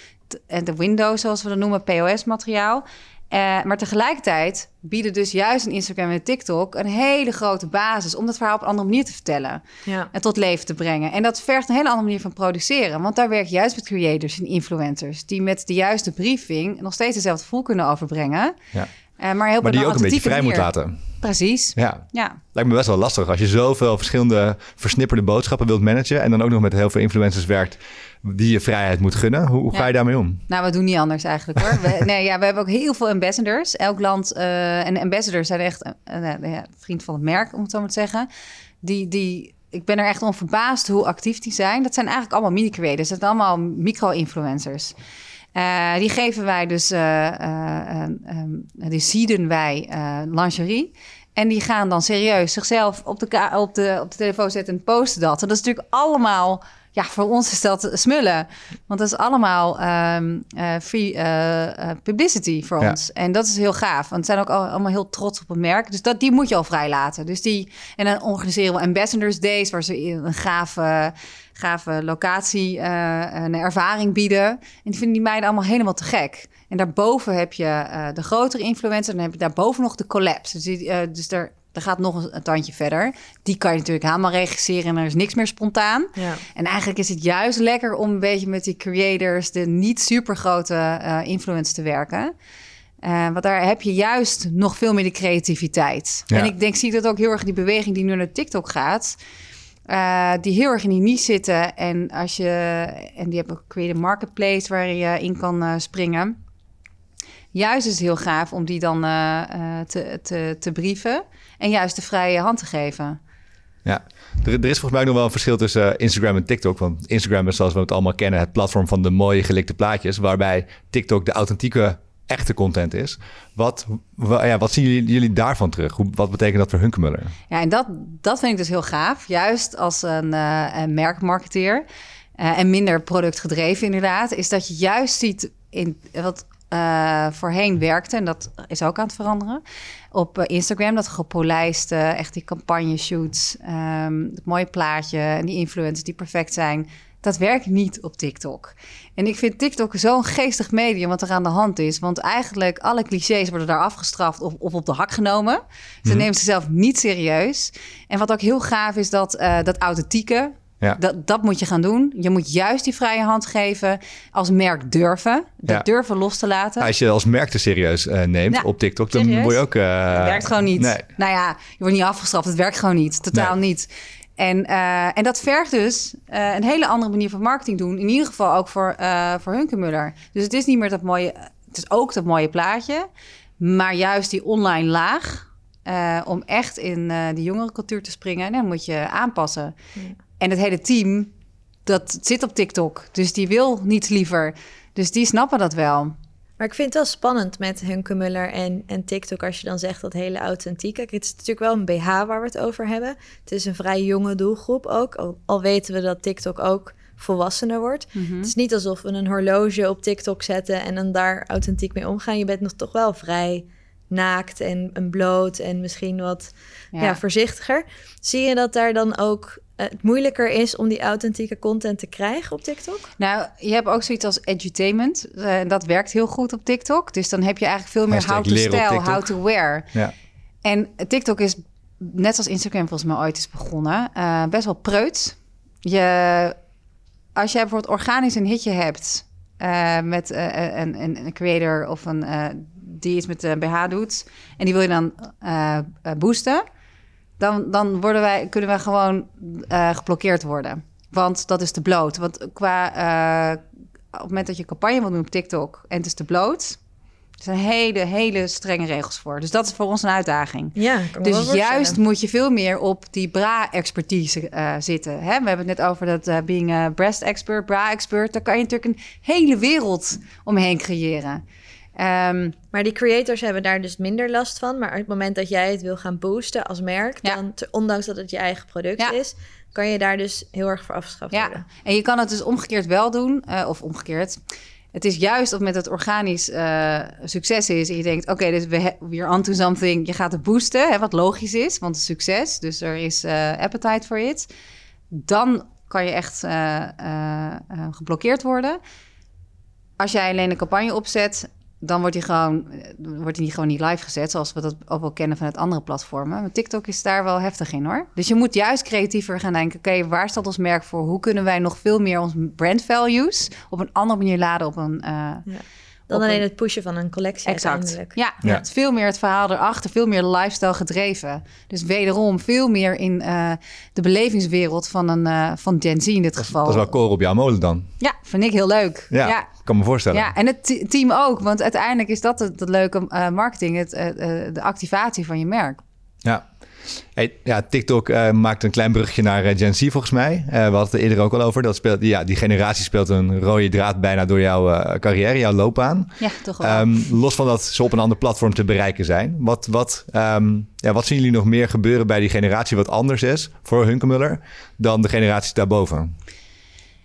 De window, zoals we dat noemen, POS-materiaal... Eh, maar tegelijkertijd bieden dus juist een Instagram en TikTok een hele grote basis om dat verhaal op een andere manier te vertellen ja. en tot leven te brengen. En dat vergt een hele andere manier van produceren, want daar werk je juist met creators en influencers die met de juiste briefing nog steeds dezelfde gevoel kunnen overbrengen, Ja. eh, maar heel Maar die je ook een beetje vrij moet laten. Precies. Ja, Ja. lijkt me best wel lastig als je zoveel verschillende versnipperde boodschappen wilt managen en dan ook nog met heel veel influencers werkt die je vrijheid moet gunnen. Hoe, hoe ga je daarmee om? Nou, we doen niet anders eigenlijk hoor. We, nee, ja, we hebben ook heel veel ambassadors. Elk land. eh, en ambassadors zijn echt een ja, vriend van het merk, om het zo maar te zeggen. Die, die, ik ben er echt om verbaasd hoe actief die zijn. Dat zijn eigenlijk allemaal mini-creators. Dat zijn allemaal micro-influencers. Eh, die geven wij dus, eh, eh, eh, eh, die seeden wij lingerie. En die gaan dan serieus zichzelf op de, op, de, op de telefoon zetten en posten dat. En dat is natuurlijk allemaal... Ja, voor ons is dat smullen. Want dat is allemaal ehm, eh, free eh, eh, publicity voor Ja. ons. En dat is heel gaaf. Want ze zijn ook al- allemaal heel trots op een merk. Dus dat, die moet je al vrijlaten. Dus die, en dan organiseren we Ambassadors Days... waar ze een gave, gave locatie een ervaring bieden. En die vinden die meiden allemaal helemaal te gek. En daarboven heb je de grotere influencer. Dan heb je daarboven nog de collabs. Dus, die, eh, dus daar, daar gaat nog een, een tandje verder. Die kan je natuurlijk helemaal regisseren... en er is niks meer spontaan. Ja. En eigenlijk is het juist lekker om een beetje met die creators, de niet super grote eh influencers te werken. Eh, want daar heb je juist nog veel meer de creativiteit. Ja. En ik denk, zie dat ook heel erg die beweging die nu naar TikTok gaat. eh, die heel erg in die niche zitten. En als je en die hebben ook create a marketplace waar je in kan eh, springen. Juist is het heel gaaf om die dan eh, eh, te, te, te brieven en juist de vrije hand te geven. Ja, er, er is volgens mij nog wel een verschil tussen eh, Instagram en TikTok. Want Instagram is zoals we het allemaal kennen het platform van de mooie gelikte plaatjes. Waarbij TikTok de authentieke, echte content is. Wat, wa- ja, wat zien jullie, jullie daarvan terug? Hoe, wat betekent dat voor Hunkemuller? Ja, en dat, dat vind ik dus heel gaaf. Juist als een, eh, een merkmarketeer eh, en minder productgedreven inderdaad... is dat je juist ziet in wat voorheen werkte... en dat is ook aan het veranderen... op eh, Instagram, dat gepolijste, echt die campagne-shoots... ehm, het mooie plaatje en die influencers die perfect zijn... dat werkt niet op TikTok. En ik vind TikTok zo'n geestig medium wat er aan de hand is. Want eigenlijk alle clichés worden daar afgestraft of, of op de hak genomen. Ze nemen zichzelf niet serieus. En wat ook heel gaaf is, dat, eh, dat authentieke... Ja. Dat, dat moet je gaan doen. Je moet juist die vrije hand geven. Als merk durven. Dat Ja. durven los te laten. Als je als merk te serieus eh, neemt Ja, op TikTok, dan serieus? word je ook... eh, Het werkt gewoon niet. Nee. Nou ja, je wordt niet afgestraft. Het werkt gewoon niet. Totaal Nee. niet. En, eh, en dat vergt dus eh, een hele andere manier van marketing doen. In ieder geval ook voor, eh voor Hunkemuller. Dus het is niet meer dat mooie... Het is ook dat mooie plaatje. Maar juist die online laag... eh, om echt in eh die jongere cultuur te springen... dan moet je aanpassen. En het hele team, dat zit op TikTok. Dus die wil niets liever. Dus die snappen dat wel. Maar ik vind het wel spannend met Hunkemuller en, en TikTok als je dan zegt dat hele authentiek. Kijk, het is natuurlijk wel een BH waar we het over hebben. Het is een vrij jonge doelgroep ook. Al, al weten we dat TikTok ook volwassener wordt. Het is niet alsof we een horloge op TikTok zetten en dan daar authentiek mee omgaan. Je bent nog toch wel vrij naakt en, en bloot en misschien wat ja. Ja. voorzichtiger. Zie je dat daar dan ook het moeilijker is om die authentieke content te krijgen op TikTok? Nou, je hebt ook zoiets als edutainment. Eh, dat werkt heel goed op TikTok. Dus dan heb je eigenlijk veel meer how to style, TikTok. how to wear. Ja. En TikTok is, net als Instagram volgens mij ooit is begonnen, eh, best wel preuts. Je, als jij bijvoorbeeld organisch een hitje hebt eh, met eh, een, een, een creator of een eh, die iets met de BH doet en die wil je dan eh, eh, boosten, dan, dan worden wij, kunnen wij gewoon eh, geblokkeerd worden. Want dat is te bloot. Want qua eh, op het moment dat je campagne wil doen op TikTok en het is te bloot, er zijn hele, hele strenge regels voor. Dus dat is voor ons een uitdaging. Ja, Dus juist moet je veel meer op die bra-expertise eh, zitten. Hè? We hebben het net over dat being a breast expert, bra-expert. Daar kan je natuurlijk een hele wereld omheen creëren. Ehm, Maar die creators hebben daar dus minder last van. Maar op het moment dat jij het wil gaan boosten als merk, Ja. dan, te- ondanks dat het je eigen product Ja. is, kan je daar dus heel erg voor afgeschaft ja, worden. en je kan het dus omgekeerd wel doen. eh, of omgekeerd. Het is juist op moment dat het organisch eh, succes is... en je denkt, oké, dus we we're onto something. Je gaat het boosten, hè, wat logisch is, want het is succes. Dus er is eh, appetite for it. Dan kan je echt geblokkeerd worden. Als jij alleen een campagne opzet... dan wordt die, gewoon, eh, wordt die gewoon niet live gezet... zoals we dat ook wel kennen vanuit andere platformen. Maar TikTok is daar wel heftig in, hoor. Dus je moet juist creatiever gaan denken... oké, waar staat ons merk voor? Hoe kunnen wij nog veel meer onze brand values... op een andere manier laden op een, eh, Ja. Dan alleen een- het pushen van een collectie Exact. Ja, Ja. het is veel meer het verhaal erachter, veel meer lifestyle gedreven. Dus wederom veel meer in eh, de belevingswereld van, een, eh, van Gen Z in dit geval. Dat is wel koren op jouw molen dan. Ja, vind ik heel leuk. Ja, ja. kan me voorstellen. Ja, en het te- team ook. Want uiteindelijk is dat het, het leuke eh, marketing, het, eh, eh, de activatie van je merk. Ja. Hey, ja, TikTok eh, maakt een klein brugje naar eh, Gen Z volgens mij. Eh, we hadden het er eerder ook al over. Dat speelt, ja, die generatie speelt een rode draad bijna door jouw carrière, jouw loopbaan. Ja, toch wel. Ehm, los van dat ze op een ander platform te bereiken zijn. Wat, wat, ehm, ja, wat zien jullie nog meer gebeuren bij die generatie wat anders is voor Hunkemuller dan de generaties daarboven?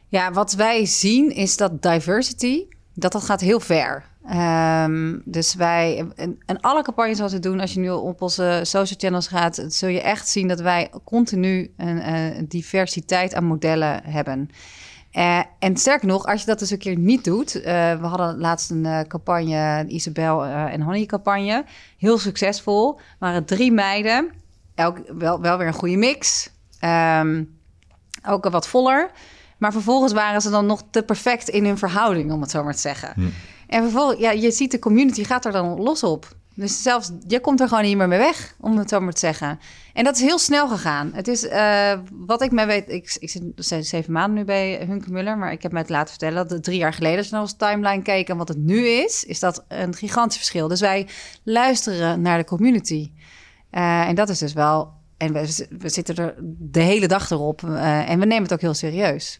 Ja, wat wij zien is dat diversity, dat dat gaat heel ver. Ehm, dus wij, en, alle campagnes wat we doen, als je nu op onze social channels gaat, zul je echt zien dat wij continu een, eh, diversiteit aan modellen hebben. Eh, en sterker nog, als je dat dus een keer niet doet. eh, we hadden laatst een campagne, een Isabel en Honey campagne. Heel succesvol. waren drie meiden. Elk, wel, wel weer een goede mix. Ehm, ook wat voller. Maar vervolgens waren ze dan nog te perfect in hun verhouding, om het zo maar te zeggen. En vervolgens, ja, je ziet de community gaat er dan los op. Dus zelfs, je komt er gewoon niet meer mee weg, om het zo maar te zeggen. En dat is heel snel gegaan. Het is, eh, wat ik mij weet, ik, ik zit ze- zeven maanden nu bij Hunke Muller, maar ik heb mij het laten vertellen dat drie jaar geleden, als je naar onze timeline keek en wat het nu is, is dat een gigantisch verschil. Dus wij luisteren naar de community. Eh, en dat is dus wel, en we, we zitten er de hele dag erop eh, en we nemen het ook heel serieus.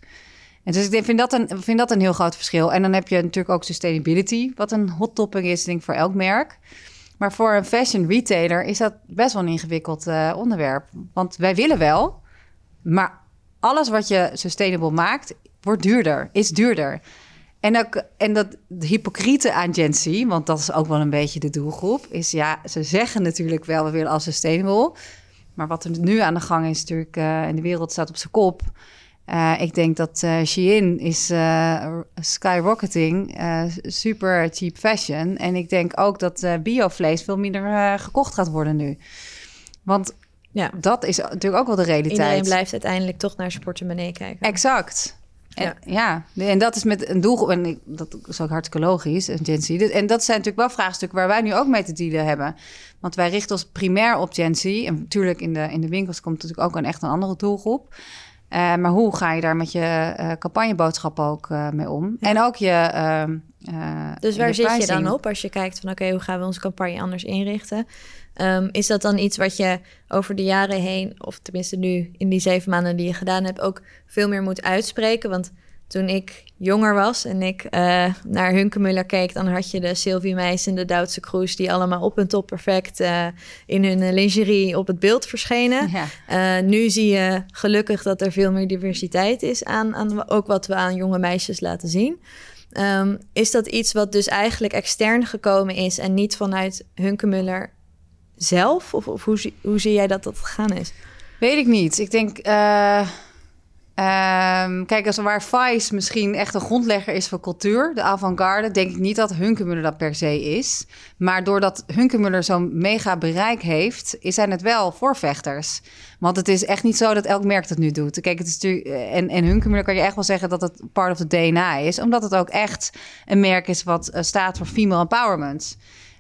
En dus ik vind, dat een, vind dat een heel groot verschil. En dan heb je natuurlijk ook sustainability, wat een hot topic is, denk ik, voor elk merk. Maar voor een fashion retailer is dat best wel een ingewikkeld eh, onderwerp. Want wij willen wel, maar alles wat je sustainable maakt, wordt duurder, is duurder. En, en dat de hypocriete aan Gen Z, want dat is ook wel een beetje de doelgroep, is ja, ze zeggen natuurlijk wel, we willen als sustainable. Maar wat er nu aan de gang is, natuurlijk, eh in de wereld staat op zijn kop. Eh, ik denk dat eh Shein is eh, skyrocketing, super cheap fashion. En ik denk ook dat biovlees veel minder gekocht gaat worden nu. Want Ja. dat is natuurlijk ook wel de realiteit. Iedereen blijft uiteindelijk toch naar zijn portemonnee kijken. Exact. En, ja. en dat is met een doelgroep, en dat is ook hartstikke logisch, een Gen Z. Dit- En dat zijn natuurlijk wel vraagstukken waar wij nu ook mee te dealen hebben. Want wij richten ons primair op Gen Z. En natuurlijk in de, in de winkels komt natuurlijk ook een echt een andere doelgroep. Eh, maar hoe ga je daar met je eh, campagneboodschap ook eh, mee om? En ook je. ehm, eh, Dus waar je zit je dan op als je kijkt van oké, hoe gaan we onze campagne anders inrichten? Ehm, is dat dan iets wat je over de jaren heen, of tenminste nu in die zeven maanden die je gedaan hebt, ook veel meer moet uitspreken? Want toen ik jonger was en ik eh, naar Hunkemuller keek, dan had je de Sylvie Meis en de Duitse Kroes die allemaal op en top perfect eh, in hun eh, lingerie op het beeld verschenen. Ja. Nu zie je gelukkig dat er veel meer diversiteit is aan, aan ook wat we aan jonge meisjes laten zien. Ehm, is dat iets wat dus eigenlijk extern gekomen is en niet vanuit Hunkemuller zelf? Of, of hoe, zie, hoe zie jij dat dat gegaan is? Weet ik niet. Ik denk. Eh, ehm, kijk, als waar Vice misschien echt een grondlegger is voor cultuur, de avant-garde, denk ik niet dat Hunkemuller dat per se is. Maar doordat Hunkemuller zo'n mega bereik heeft, zijn het wel voorvechters. Want het is echt niet zo dat elk merk dat nu doet. Kijk, het is natuurlijk. En, en Hunkemuller kan je echt wel zeggen dat het part of the DNA is, omdat het ook echt een merk is wat eh, staat voor female empowerment.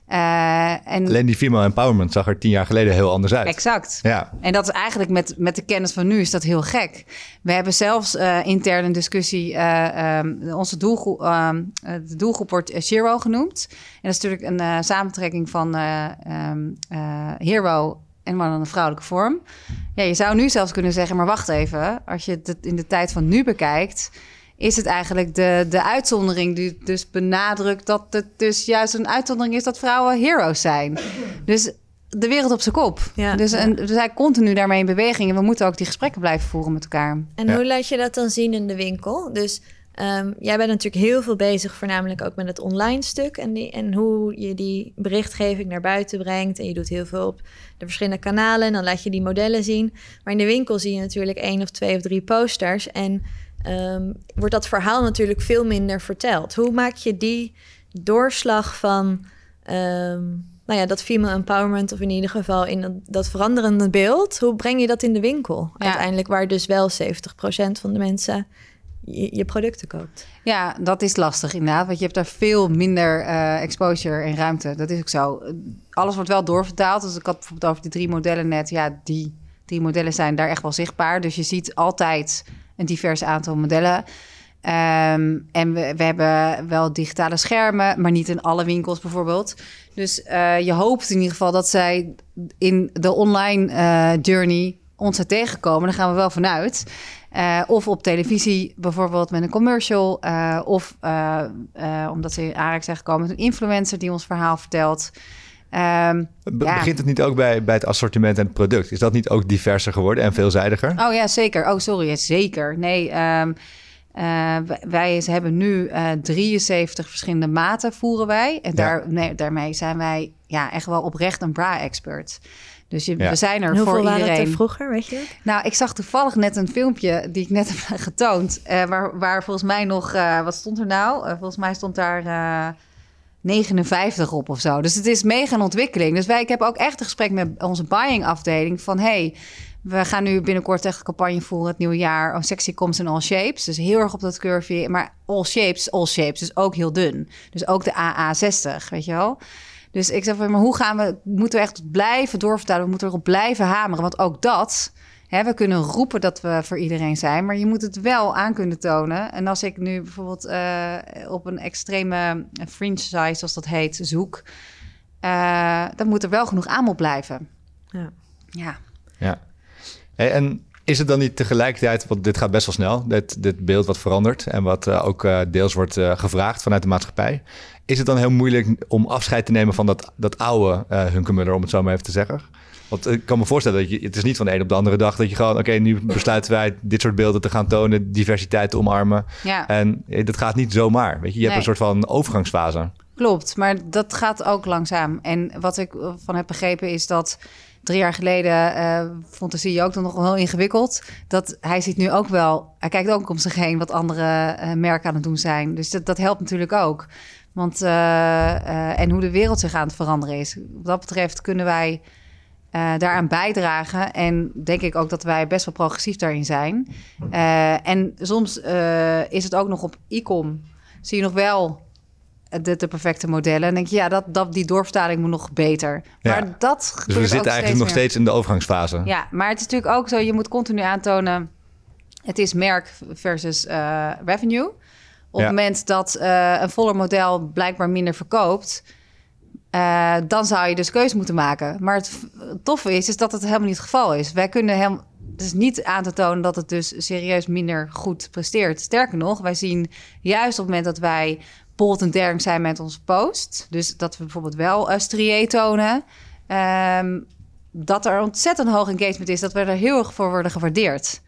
Eh, en Alleen die female empowerment zag er tien jaar geleden heel anders uit. exact. Ja, En dat is eigenlijk met, met de kennis van nu is dat heel gek. We hebben zelfs eh intern een discussie. eh, ehm, onze doelgroep, ehm, eh, de doelgroep wordt Zero genoemd. En dat is natuurlijk een samentrekking van eh, ehm, eh, Hero en maar dan een vrouwelijke vorm. Ja, je zou nu zelfs kunnen zeggen, maar wacht even. Als je het in de tijd van nu bekijkt, is het eigenlijk de, de uitzondering die dus benadrukt dat het dus juist een uitzondering is dat vrouwen heroes zijn. Dus de wereld op zijn kop. Ja, dus, ja. en, we zijn continu daarmee in beweging en we moeten ook die gesprekken blijven voeren met elkaar. En Ja. hoe laat je dat dan zien in de winkel? Dus ehm, jij bent natuurlijk heel veel bezig, voornamelijk ook met het online stuk en, die, en hoe je die berichtgeving naar buiten brengt. En je doet heel veel op de verschillende kanalen en dan laat je die modellen zien. Maar in de winkel zie je natuurlijk één of twee of drie posters en ehm, wordt dat verhaal natuurlijk veel minder verteld. Hoe maak je die doorslag van ehm, nou ja, dat female empowerment, of in ieder geval in dat, dat veranderende beeld, hoe breng je dat in de winkel? Ja. Uiteindelijk, waar dus wel 70% van de mensen je, je producten koopt. Ja, dat is lastig inderdaad. Want je hebt daar veel minder eh, exposure en ruimte. Dat is ook zo. Alles wordt wel doorvertaald. Dus ik had bijvoorbeeld over die drie modellen net. Ja, die drie modellen zijn daar echt wel zichtbaar. Dus je ziet altijd een divers aantal modellen. Ehm, en we, we hebben wel digitale schermen, maar niet in alle winkels bijvoorbeeld. Dus eh, je hoopt in ieder geval dat zij in de online eh, journey ons tegenkomen. Daar gaan we wel vanuit. Uh, of op televisie bijvoorbeeld met een commercial. Of omdat ze in aanraking zijn gekomen met een influencer die ons verhaal vertelt. Um, Be ja. Begint het niet ook bij, bij het assortiment en het product? Is dat niet ook diverser geworden en veelzijdiger? Oh ja, zeker. Oh, sorry, zeker. Nee, um, wij hebben nu 73 verschillende maten voeren wij. En daar, nee, daarmee zijn wij ja, echt wel oprecht een bra-expert. Dus je, we zijn er voor iedereen. Waren er vroeger, weet je? Nou, ik zag toevallig net een filmpje die ik net heb getoond. Uh, waar, waar volgens mij nog, uh, wat stond er nou? Uh, volgens mij stond daar 59 op of zo. Dus het is mega een ontwikkeling. Dus wij, ik heb ook echt een gesprek met onze buying afdeling van hey. We gaan nu binnenkort echt een campagne voeren het nieuwe jaar. Oh, sexy comes in all shapes. Dus heel erg op dat curve. Maar all shapes, all shapes. Dus ook heel dun. Dus ook de AA60, weet je wel. Dus ik zeg van, maar hoe gaan we, moeten we echt blijven doorvertalen? We moeten erop blijven hameren. Want ook dat, hè, we kunnen roepen dat we voor iedereen zijn, maar je moet het wel aan kunnen tonen. En als ik nu bijvoorbeeld uh, op een extreme fringe size, zoals dat heet, zoek, uh, dan moet er wel genoeg aanbod blijven. Ja. Ja. ja. En is het dan niet tegelijkertijd, want dit gaat best wel snel, dit, dit beeld wat verandert en wat uh, ook uh, deels wordt uh, gevraagd vanuit de maatschappij. Is het dan heel moeilijk om afscheid te nemen van dat, dat oude uh, Hunkemuller, om het zo maar even te zeggen? Want ik kan me voorstellen dat je, het is niet van de een op de andere dag dat je gewoon, oké, nu besluiten wij dit soort beelden te gaan tonen, diversiteit te omarmen. Ja. En dat gaat niet zomaar. Weet je, je nee. hebt een soort van overgangsfase. Klopt, maar dat gaat ook langzaam. En wat ik van heb begrepen is dat drie jaar geleden uh, vond de CEO ook dan nog wel ingewikkeld. Dat hij ziet nu ook wel, hij kijkt ook om zich heen wat andere uh, merken aan het doen zijn. Dus dat, dat helpt natuurlijk ook. Want, uh, en hoe de wereld zich aan het veranderen is. Wat dat betreft kunnen wij daaraan bijdragen. En denk ik ook dat wij best wel progressief daarin zijn. en soms is het ook nog op e-com. Zie je nog wel de, de, perfecte modellen. En denk je, ja, dat, dat, die doorvertaling moet nog beter. Ja. Maar dat Dus we zitten eigenlijk nog meer. steeds in de overgangsfase. Ja, maar het is natuurlijk ook zo, je moet continu aantonen... het is merk versus uh, revenue. Op ja. het moment dat uh, een voller model blijkbaar minder verkoopt... Uh, dan zou je dus keuze moeten maken. Maar het toffe is, is dat het helemaal niet het geval is. Wij kunnen. Het is niet aan te tonen dat het dus serieus minder goed presteert. Sterker nog, wij zien juist op het moment dat wij bold en daring zijn met onze post. Dus dat we bijvoorbeeld wel uh, strié tonen. Um, dat er ontzettend hoog engagement is. Dat we er heel erg voor worden gewaardeerd.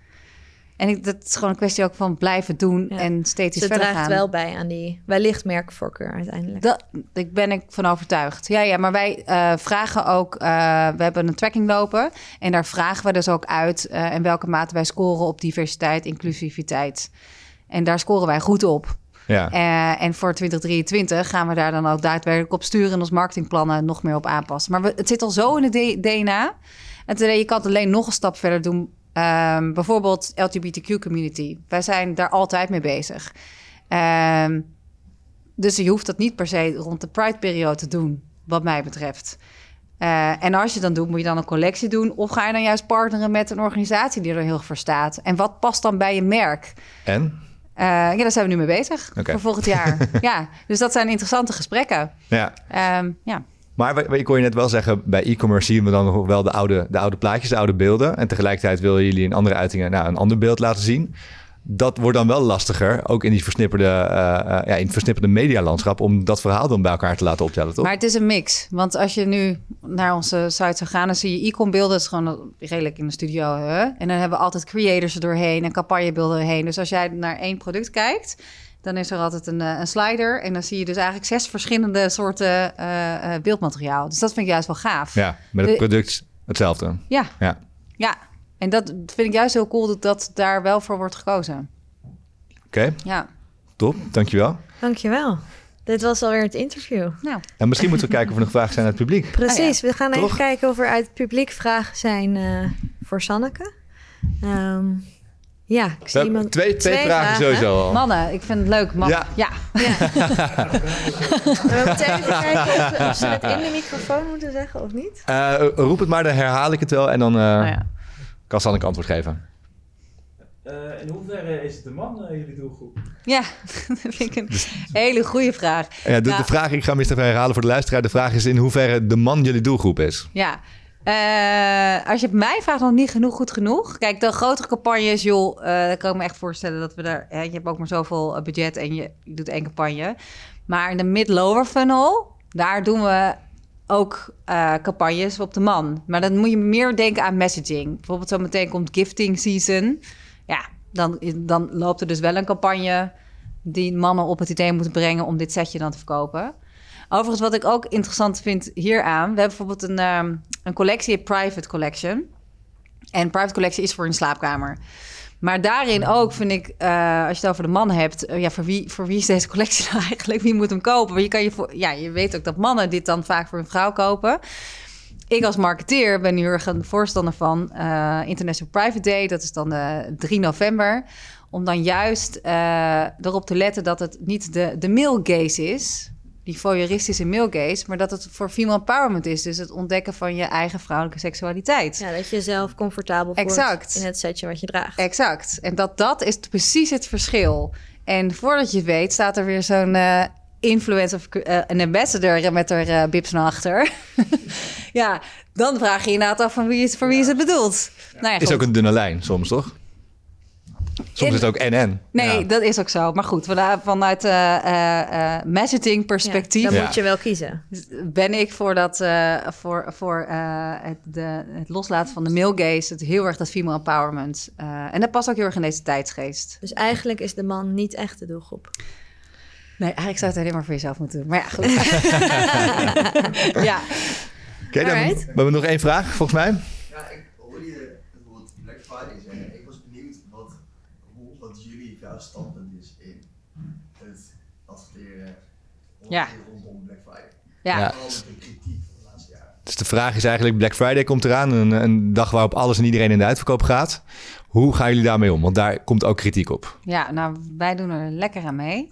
En ik, dat is gewoon een kwestie ook van blijven doen ja. en steeds dus verder gaan. gaan. wel bij aan die wellicht merkvoorkeur uiteindelijk. Dat ik ben ik van overtuigd. Ja, ja maar wij uh, vragen ook... Uh, we hebben een tracking lopen. En daar vragen we dus ook uit... Uh, in welke mate wij scoren op diversiteit, inclusiviteit. En daar scoren wij goed op. Ja. Uh, en voor 2023 gaan we daar dan ook daadwerkelijk op sturen en ons marketingplannen nog meer op aanpassen. Maar we, het zit al zo in de DNA. En je kan het alleen nog een stap verder doen. Um, bijvoorbeeld LGBTQ community. Wij zijn daar altijd mee bezig. Um, dus je hoeft dat niet per se rond de Pride-periode te doen, wat mij betreft. Uh, en als je dan doet, moet je dan een collectie doen? Of ga je dan juist partneren met een organisatie die er heel voor staat? En wat past dan bij je merk? En? Uh, ja, daar zijn we nu mee bezig okay. voor volgend jaar. ja, dus dat zijn interessante gesprekken. Ja. Um, ja. Maar ik kon je net wel zeggen, bij e-commerce zien we dan nog wel de oude, de oude plaatjes, de oude beelden. En tegelijkertijd willen jullie in andere uitingen nou, een ander beeld laten zien. Dat wordt dan wel lastiger, ook in, die versnipperde, uh, uh, ja, in het versnipperde medialandschap, om dat verhaal dan bij elkaar te laten optellen, toch? Maar het is een mix. Want als je nu naar onze site zou gaan, dan zie je e-com beelden. Is gewoon redelijk in de studio. Hè? En dan hebben we altijd creators er doorheen en campagnebeelden erheen. Dus als jij naar één product kijkt, dan is er altijd een, een, slider. En dan zie je dus eigenlijk zes verschillende soorten uh, beeldmateriaal. Dus dat vind ik juist wel gaaf. Ja, met het product hetzelfde. Ja. Ja. ja. En dat vind ik juist heel cool dat, dat daar wel voor wordt gekozen. Oké. Okay. Ja. Top, dankjewel. Dankjewel. Dit was alweer het interview. Nou. En misschien moeten we kijken of er nog vragen zijn uit het publiek. Precies, oh ja. we gaan Toch? even kijken of er uit het publiek vragen zijn uh, voor Sanneke. Um, Ja, ik zie iemand... twee, twee, vragen, sowieso al. Mannen, ik vind het leuk. Mannen. Ja. Ja. We moeten even kijken of, of ze het in de microfoon moeten zeggen of niet. Eh, roep het maar, dan herhaal ik het wel en dan ja. kan Sanneke antwoord geven. Eh, in hoeverre is de man jullie doelgroep? Ja, dat vind ik een hele goede vraag. Ja, de, Nou, de vraag, ik ga hem eens even herhalen voor de luisteraar. De vraag is in hoeverre de man jullie doelgroep is. Ja. Eh, als je het mij vraagt, nog niet genoeg goed genoeg. Kijk, de grotere campagnes, joh, eh daar kan ik me echt voorstellen dat we daar... Hè, je hebt ook maar zoveel eh, budget en je, doet één campagne. Maar in de mid-lower funnel, daar doen we ook campagnes op de man. Maar dan moet je meer denken aan messaging. Bijvoorbeeld zo meteen komt gifting season. Ja, dan, dan loopt er dus wel een campagne die mannen op het idee moeten brengen om dit setje dan te verkopen. Overigens, wat ik ook interessant vind hieraan, we hebben bijvoorbeeld een, ehm, een collectie, een private collection. En private collection is voor een slaapkamer. Maar daarin ook vind ik, eh, als je het over de man hebt, eh, ja, voor wie, voor wie is deze collectie nou eigenlijk? Wie moet hem kopen? Want je, kan je, voor, ja, je weet ook dat mannen dit dan vaak voor een vrouw kopen. Ik als marketeer ben nu heel erg een voorstander van eh, International Private Day. Dat is dan de 3 november. Om dan juist erop te letten dat het niet de, de male gaze is. Die voyeuristische male gaze. Maar dat het voor female empowerment is. Dus het ontdekken van je eigen vrouwelijke seksualiteit. Ja, dat je jezelf comfortabel voelt Exact. in het setje wat je draagt. Exact. En dat dat is precies het verschil. En voordat je het weet, staat er weer zo'n eh, influencer of eh, een ambassador met haar eh, bips naar achter. ja, dan vraag je je inderdaad af van wie is, voor wie is het bedoeld. Nou ja, Is ook een dunne lijn soms, toch? Soms In- is het ook en-en. Nee, Ja. dat is ook zo. Maar goed, vanuit, eh, eh, eh, messaging perspectief Ja, dan Ja. moet je wel kiezen. ben ik voor, dat, eh, voor, voor eh, het, de, het loslaten van de male gaze. Het heel erg dat female empowerment. Eh, en dat past ook heel erg in deze tijdsgeest. Dus eigenlijk is de man niet echt de doelgroep. Nee, eigenlijk zou het alleen maar voor jezelf moeten doen. Maar ja, goed. ja, Oké, dan Alright. we hebben nog één vraag, volgens mij. Ja, ik hoorde je het woord Black Friday zeggen. Ik was benieuwd wat, hoe, wat jullie jouw standpunt is in het adverteren Ja. rondom Black Friday. ja. Ja. Vooral met de kritiek van de laatste jaren. Dus de vraag is eigenlijk, Black Friday komt eraan. Een, een dag waarop alles en iedereen in de uitverkoop gaat. Hoe gaan jullie daarmee om? Want daar komt ook kritiek op. ja, nou, wij doen er lekker aan mee.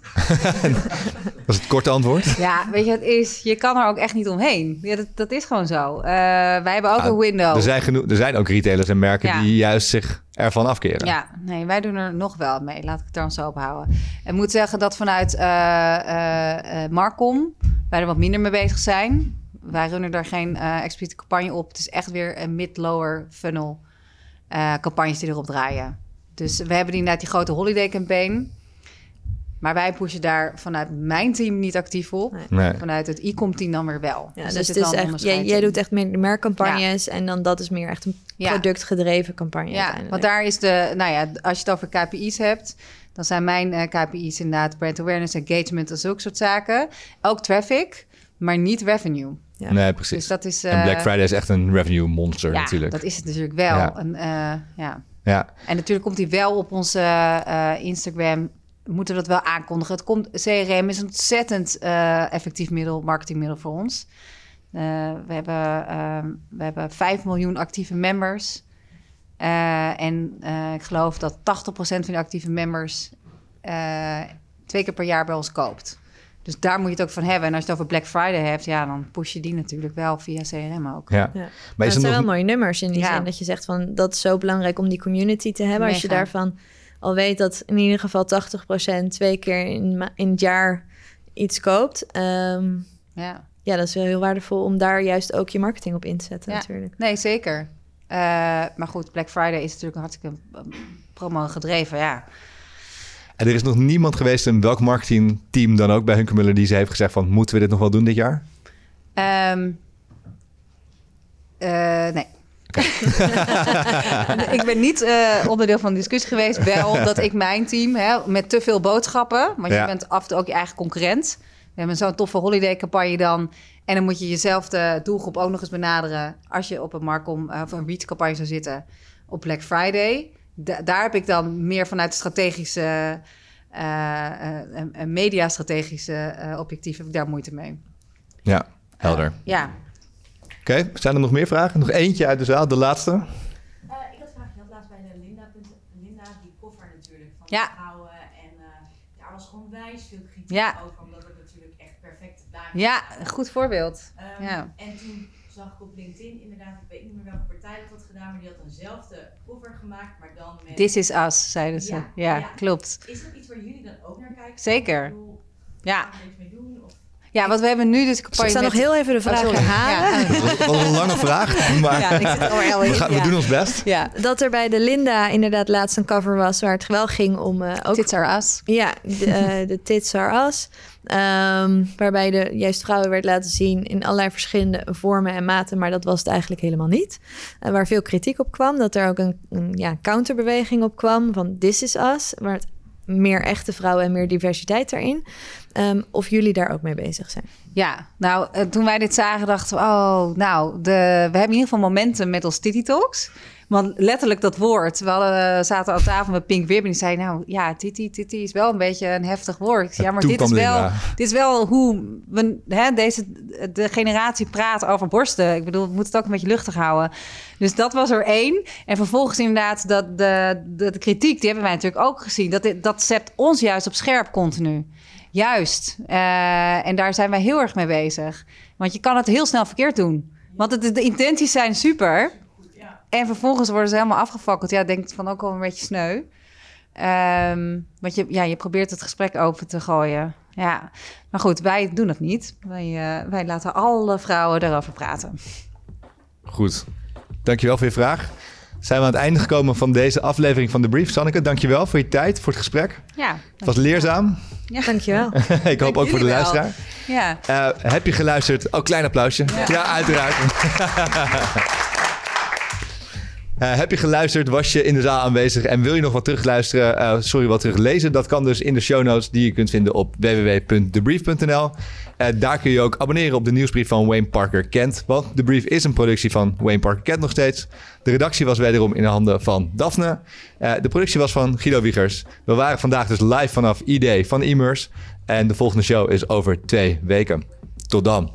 Dat is het korte antwoord. Ja, weet je, het is, je kan er ook echt niet omheen. Ja, dat, dat is gewoon zo. Eh, wij hebben ook Ah, een window. Er zijn, genoeg, er zijn ook retailers en merken Ja. die juist zich ervan afkeren. Ja, nee, wij doen er nog wel mee. Laat ik het dan zo ophouden. Ik moet zeggen dat vanuit eh, Marcom wij er wat minder mee bezig zijn. Wij runnen daar geen expliciete campagne op. Het is echt weer een mid-lower funnel campagnes die erop draaien. Dus we hebben inderdaad die grote holiday campaign. Maar wij pushen daar vanuit mijn team niet actief op. Nee. Nee. Vanuit het e-com team dan weer wel. Ja, dus zit het is echt, jij, doet echt meer merkcampagnes en dan dat is meer echt een productgedreven campagne Ja, want daar is de, nou ja, als je het over KPI's hebt, dan zijn mijn eh, KPI's inderdaad brand awareness, engagement en zulke soort zaken. Ook traffic, maar niet revenue. Ja. Nee, Dus precies. dat is. en Black eh, Friday is echt een revenue monster ja, natuurlijk. dat is het natuurlijk wel. Ja. En, eh, ja. Ja. en natuurlijk komt hij wel op onze eh, Instagram. Moeten we dat wel aankondigen? Het komt, CRM is een ontzettend eh, effectief middel, marketingmiddel voor ons. Eh, we, hebben, ehm, we hebben 5 miljoen actieve members. Eh, en eh, ik geloof dat 80% van die actieve members eh, twee keer per jaar bij ons koopt. Dus daar moet je het ook van hebben. En als je het over Black Friday hebt, ja, dan push je die natuurlijk wel via CRM ook. ja. Ja. Maar het er zijn nog... wel mooie nummers in die Ja. zin dat je zegt van dat is zo belangrijk om die community te hebben. Als je daarvan al weet dat in ieder geval 80% twee keer in, in het jaar iets koopt. ehm, Ja. ja, dat is wel heel waardevol om daar juist ook je marketing op in te zetten Ja. natuurlijk. Nee, zeker. Eh, maar goed, Black Friday is natuurlijk hartstikke eh, promo gedreven, ja. En er is nog niemand geweest in welk marketingteam dan ook bij Hunkemuller die ze heeft gezegd van moeten we dit nog wel doen dit jaar? Ehm, eh, nee. ik ben niet eh, onderdeel van de discussie geweest. Wel omdat ik mijn team hè, met te veel boodschappen. Want Ja. je bent af en toe ook je eigen concurrent. We hebben zo'n toffe holiday campagne dan. En dan moet je jezelf de doelgroep ook nog eens benaderen. Als je op een Markom eh, of een reach campagne zou zitten op Black Friday. Da- daar heb ik dan meer vanuit de strategische, eh eh, en- en media-strategische eh, objectief heb ik daar moeite mee. Ja, helder. Ja, Oké, zijn er nog meer vragen? Nog eentje uit de zaal, de laatste. Eh, ik had een vraag. Je had laatst bij de Linda. Linda die Ja. vrouwen. En eh, daar was gewoon wijs veel kritiek Ja. over, omdat het natuurlijk echt perfect daar Ja, een goed voorbeeld. Ehm, Ja. En toen zag ik op LinkedIn inderdaad, ik weet niet meer welke partij dat had gedaan, maar die had eenzelfde cover gemaakt, maar dan met... This is us, zeiden ze. Ja, Ja, ja. klopt. Is dat iets waar jullie dan ook naar kijken? Zeker. Ik bedoel, Ja. Mee doen? Ja, want we hebben nu dus... Ik zal nog heel even de vraag Oh, herhalen. Ja. Dat was een lange vraag, maar Ja, ik zit er wel we, in. gaan, we Ja. doen ons best. Ja, Dat er bij de Linda inderdaad laatst een cover was waar het wel ging om eh, ook Tits are us. Ja, de, eh, de Tits Are Us. Ehm, waarbij de juist vrouwen werd laten zien in allerlei verschillende vormen en maten. Maar dat was het eigenlijk helemaal niet. En waar veel kritiek op kwam. Dat er ook een, een ja, counterbeweging op kwam van This Is Us. Waar het meer echte vrouwen en meer diversiteit erin. Ehm, of jullie daar ook mee bezig zijn. Ja, nou, eh, toen wij dit zagen dachten we... oh, nou, de, we hebben in ieder geval momentum met ons Titty Talks. Want letterlijk dat woord. We hadden, eh, zaten aan tafel met Pink Wib en die zei... nou ja, Titty, Titty is wel een beetje een heftig woord. Ja, maar dit is, wel, dit is wel hoe we, hè, deze, de generatie praat over borsten. Ik bedoel, we moeten het ook een beetje luchtig houden. Dus dat was er één. En vervolgens inderdaad dat de, de, de kritiek, die hebben wij natuurlijk ook gezien. Dat, dat zet ons juist op scherp continu. Juist. Eh, en daar zijn wij heel erg mee bezig. Want je kan het heel snel verkeerd doen. Want het, de intenties zijn super. En vervolgens worden ze helemaal afgefakkeld. Ja, denk van ook wel een beetje sneu. Ehm, want je, ja, je probeert het gesprek open te gooien. Ja, maar goed, wij doen dat niet. Wij, eh, wij laten alle vrouwen daarover praten. Goed. Dankjewel voor je vraag. Zijn we aan het einde gekomen van deze aflevering van de Brief. Sanneke, dankjewel voor je tijd, voor het gesprek. Ja, Het was leerzaam. Dankjewel. Ik hoop ook voor de wel. luisteraar. ja. Eh, heb je geluisterd? Oh, klein applausje. Ja, uiteraard. Eh, heb je geluisterd? Was je in de zaal aanwezig? En wil je nog wat terugluisteren? eh, sorry, wat teruglezen? Dat kan dus in de show notes die je kunt vinden op www.debrief.nl. Eh, daar kun je ook abonneren op de nieuwsbrief van Wayne Parker Kent. Want de brief is een productie van Wayne Parker Kent nog steeds. De redactie was wederom in de handen van Daphne. De productie was van Guido Wiegers. We waren vandaag dus live vanaf ID van Immers. En de volgende show is over twee weken. Tot dan.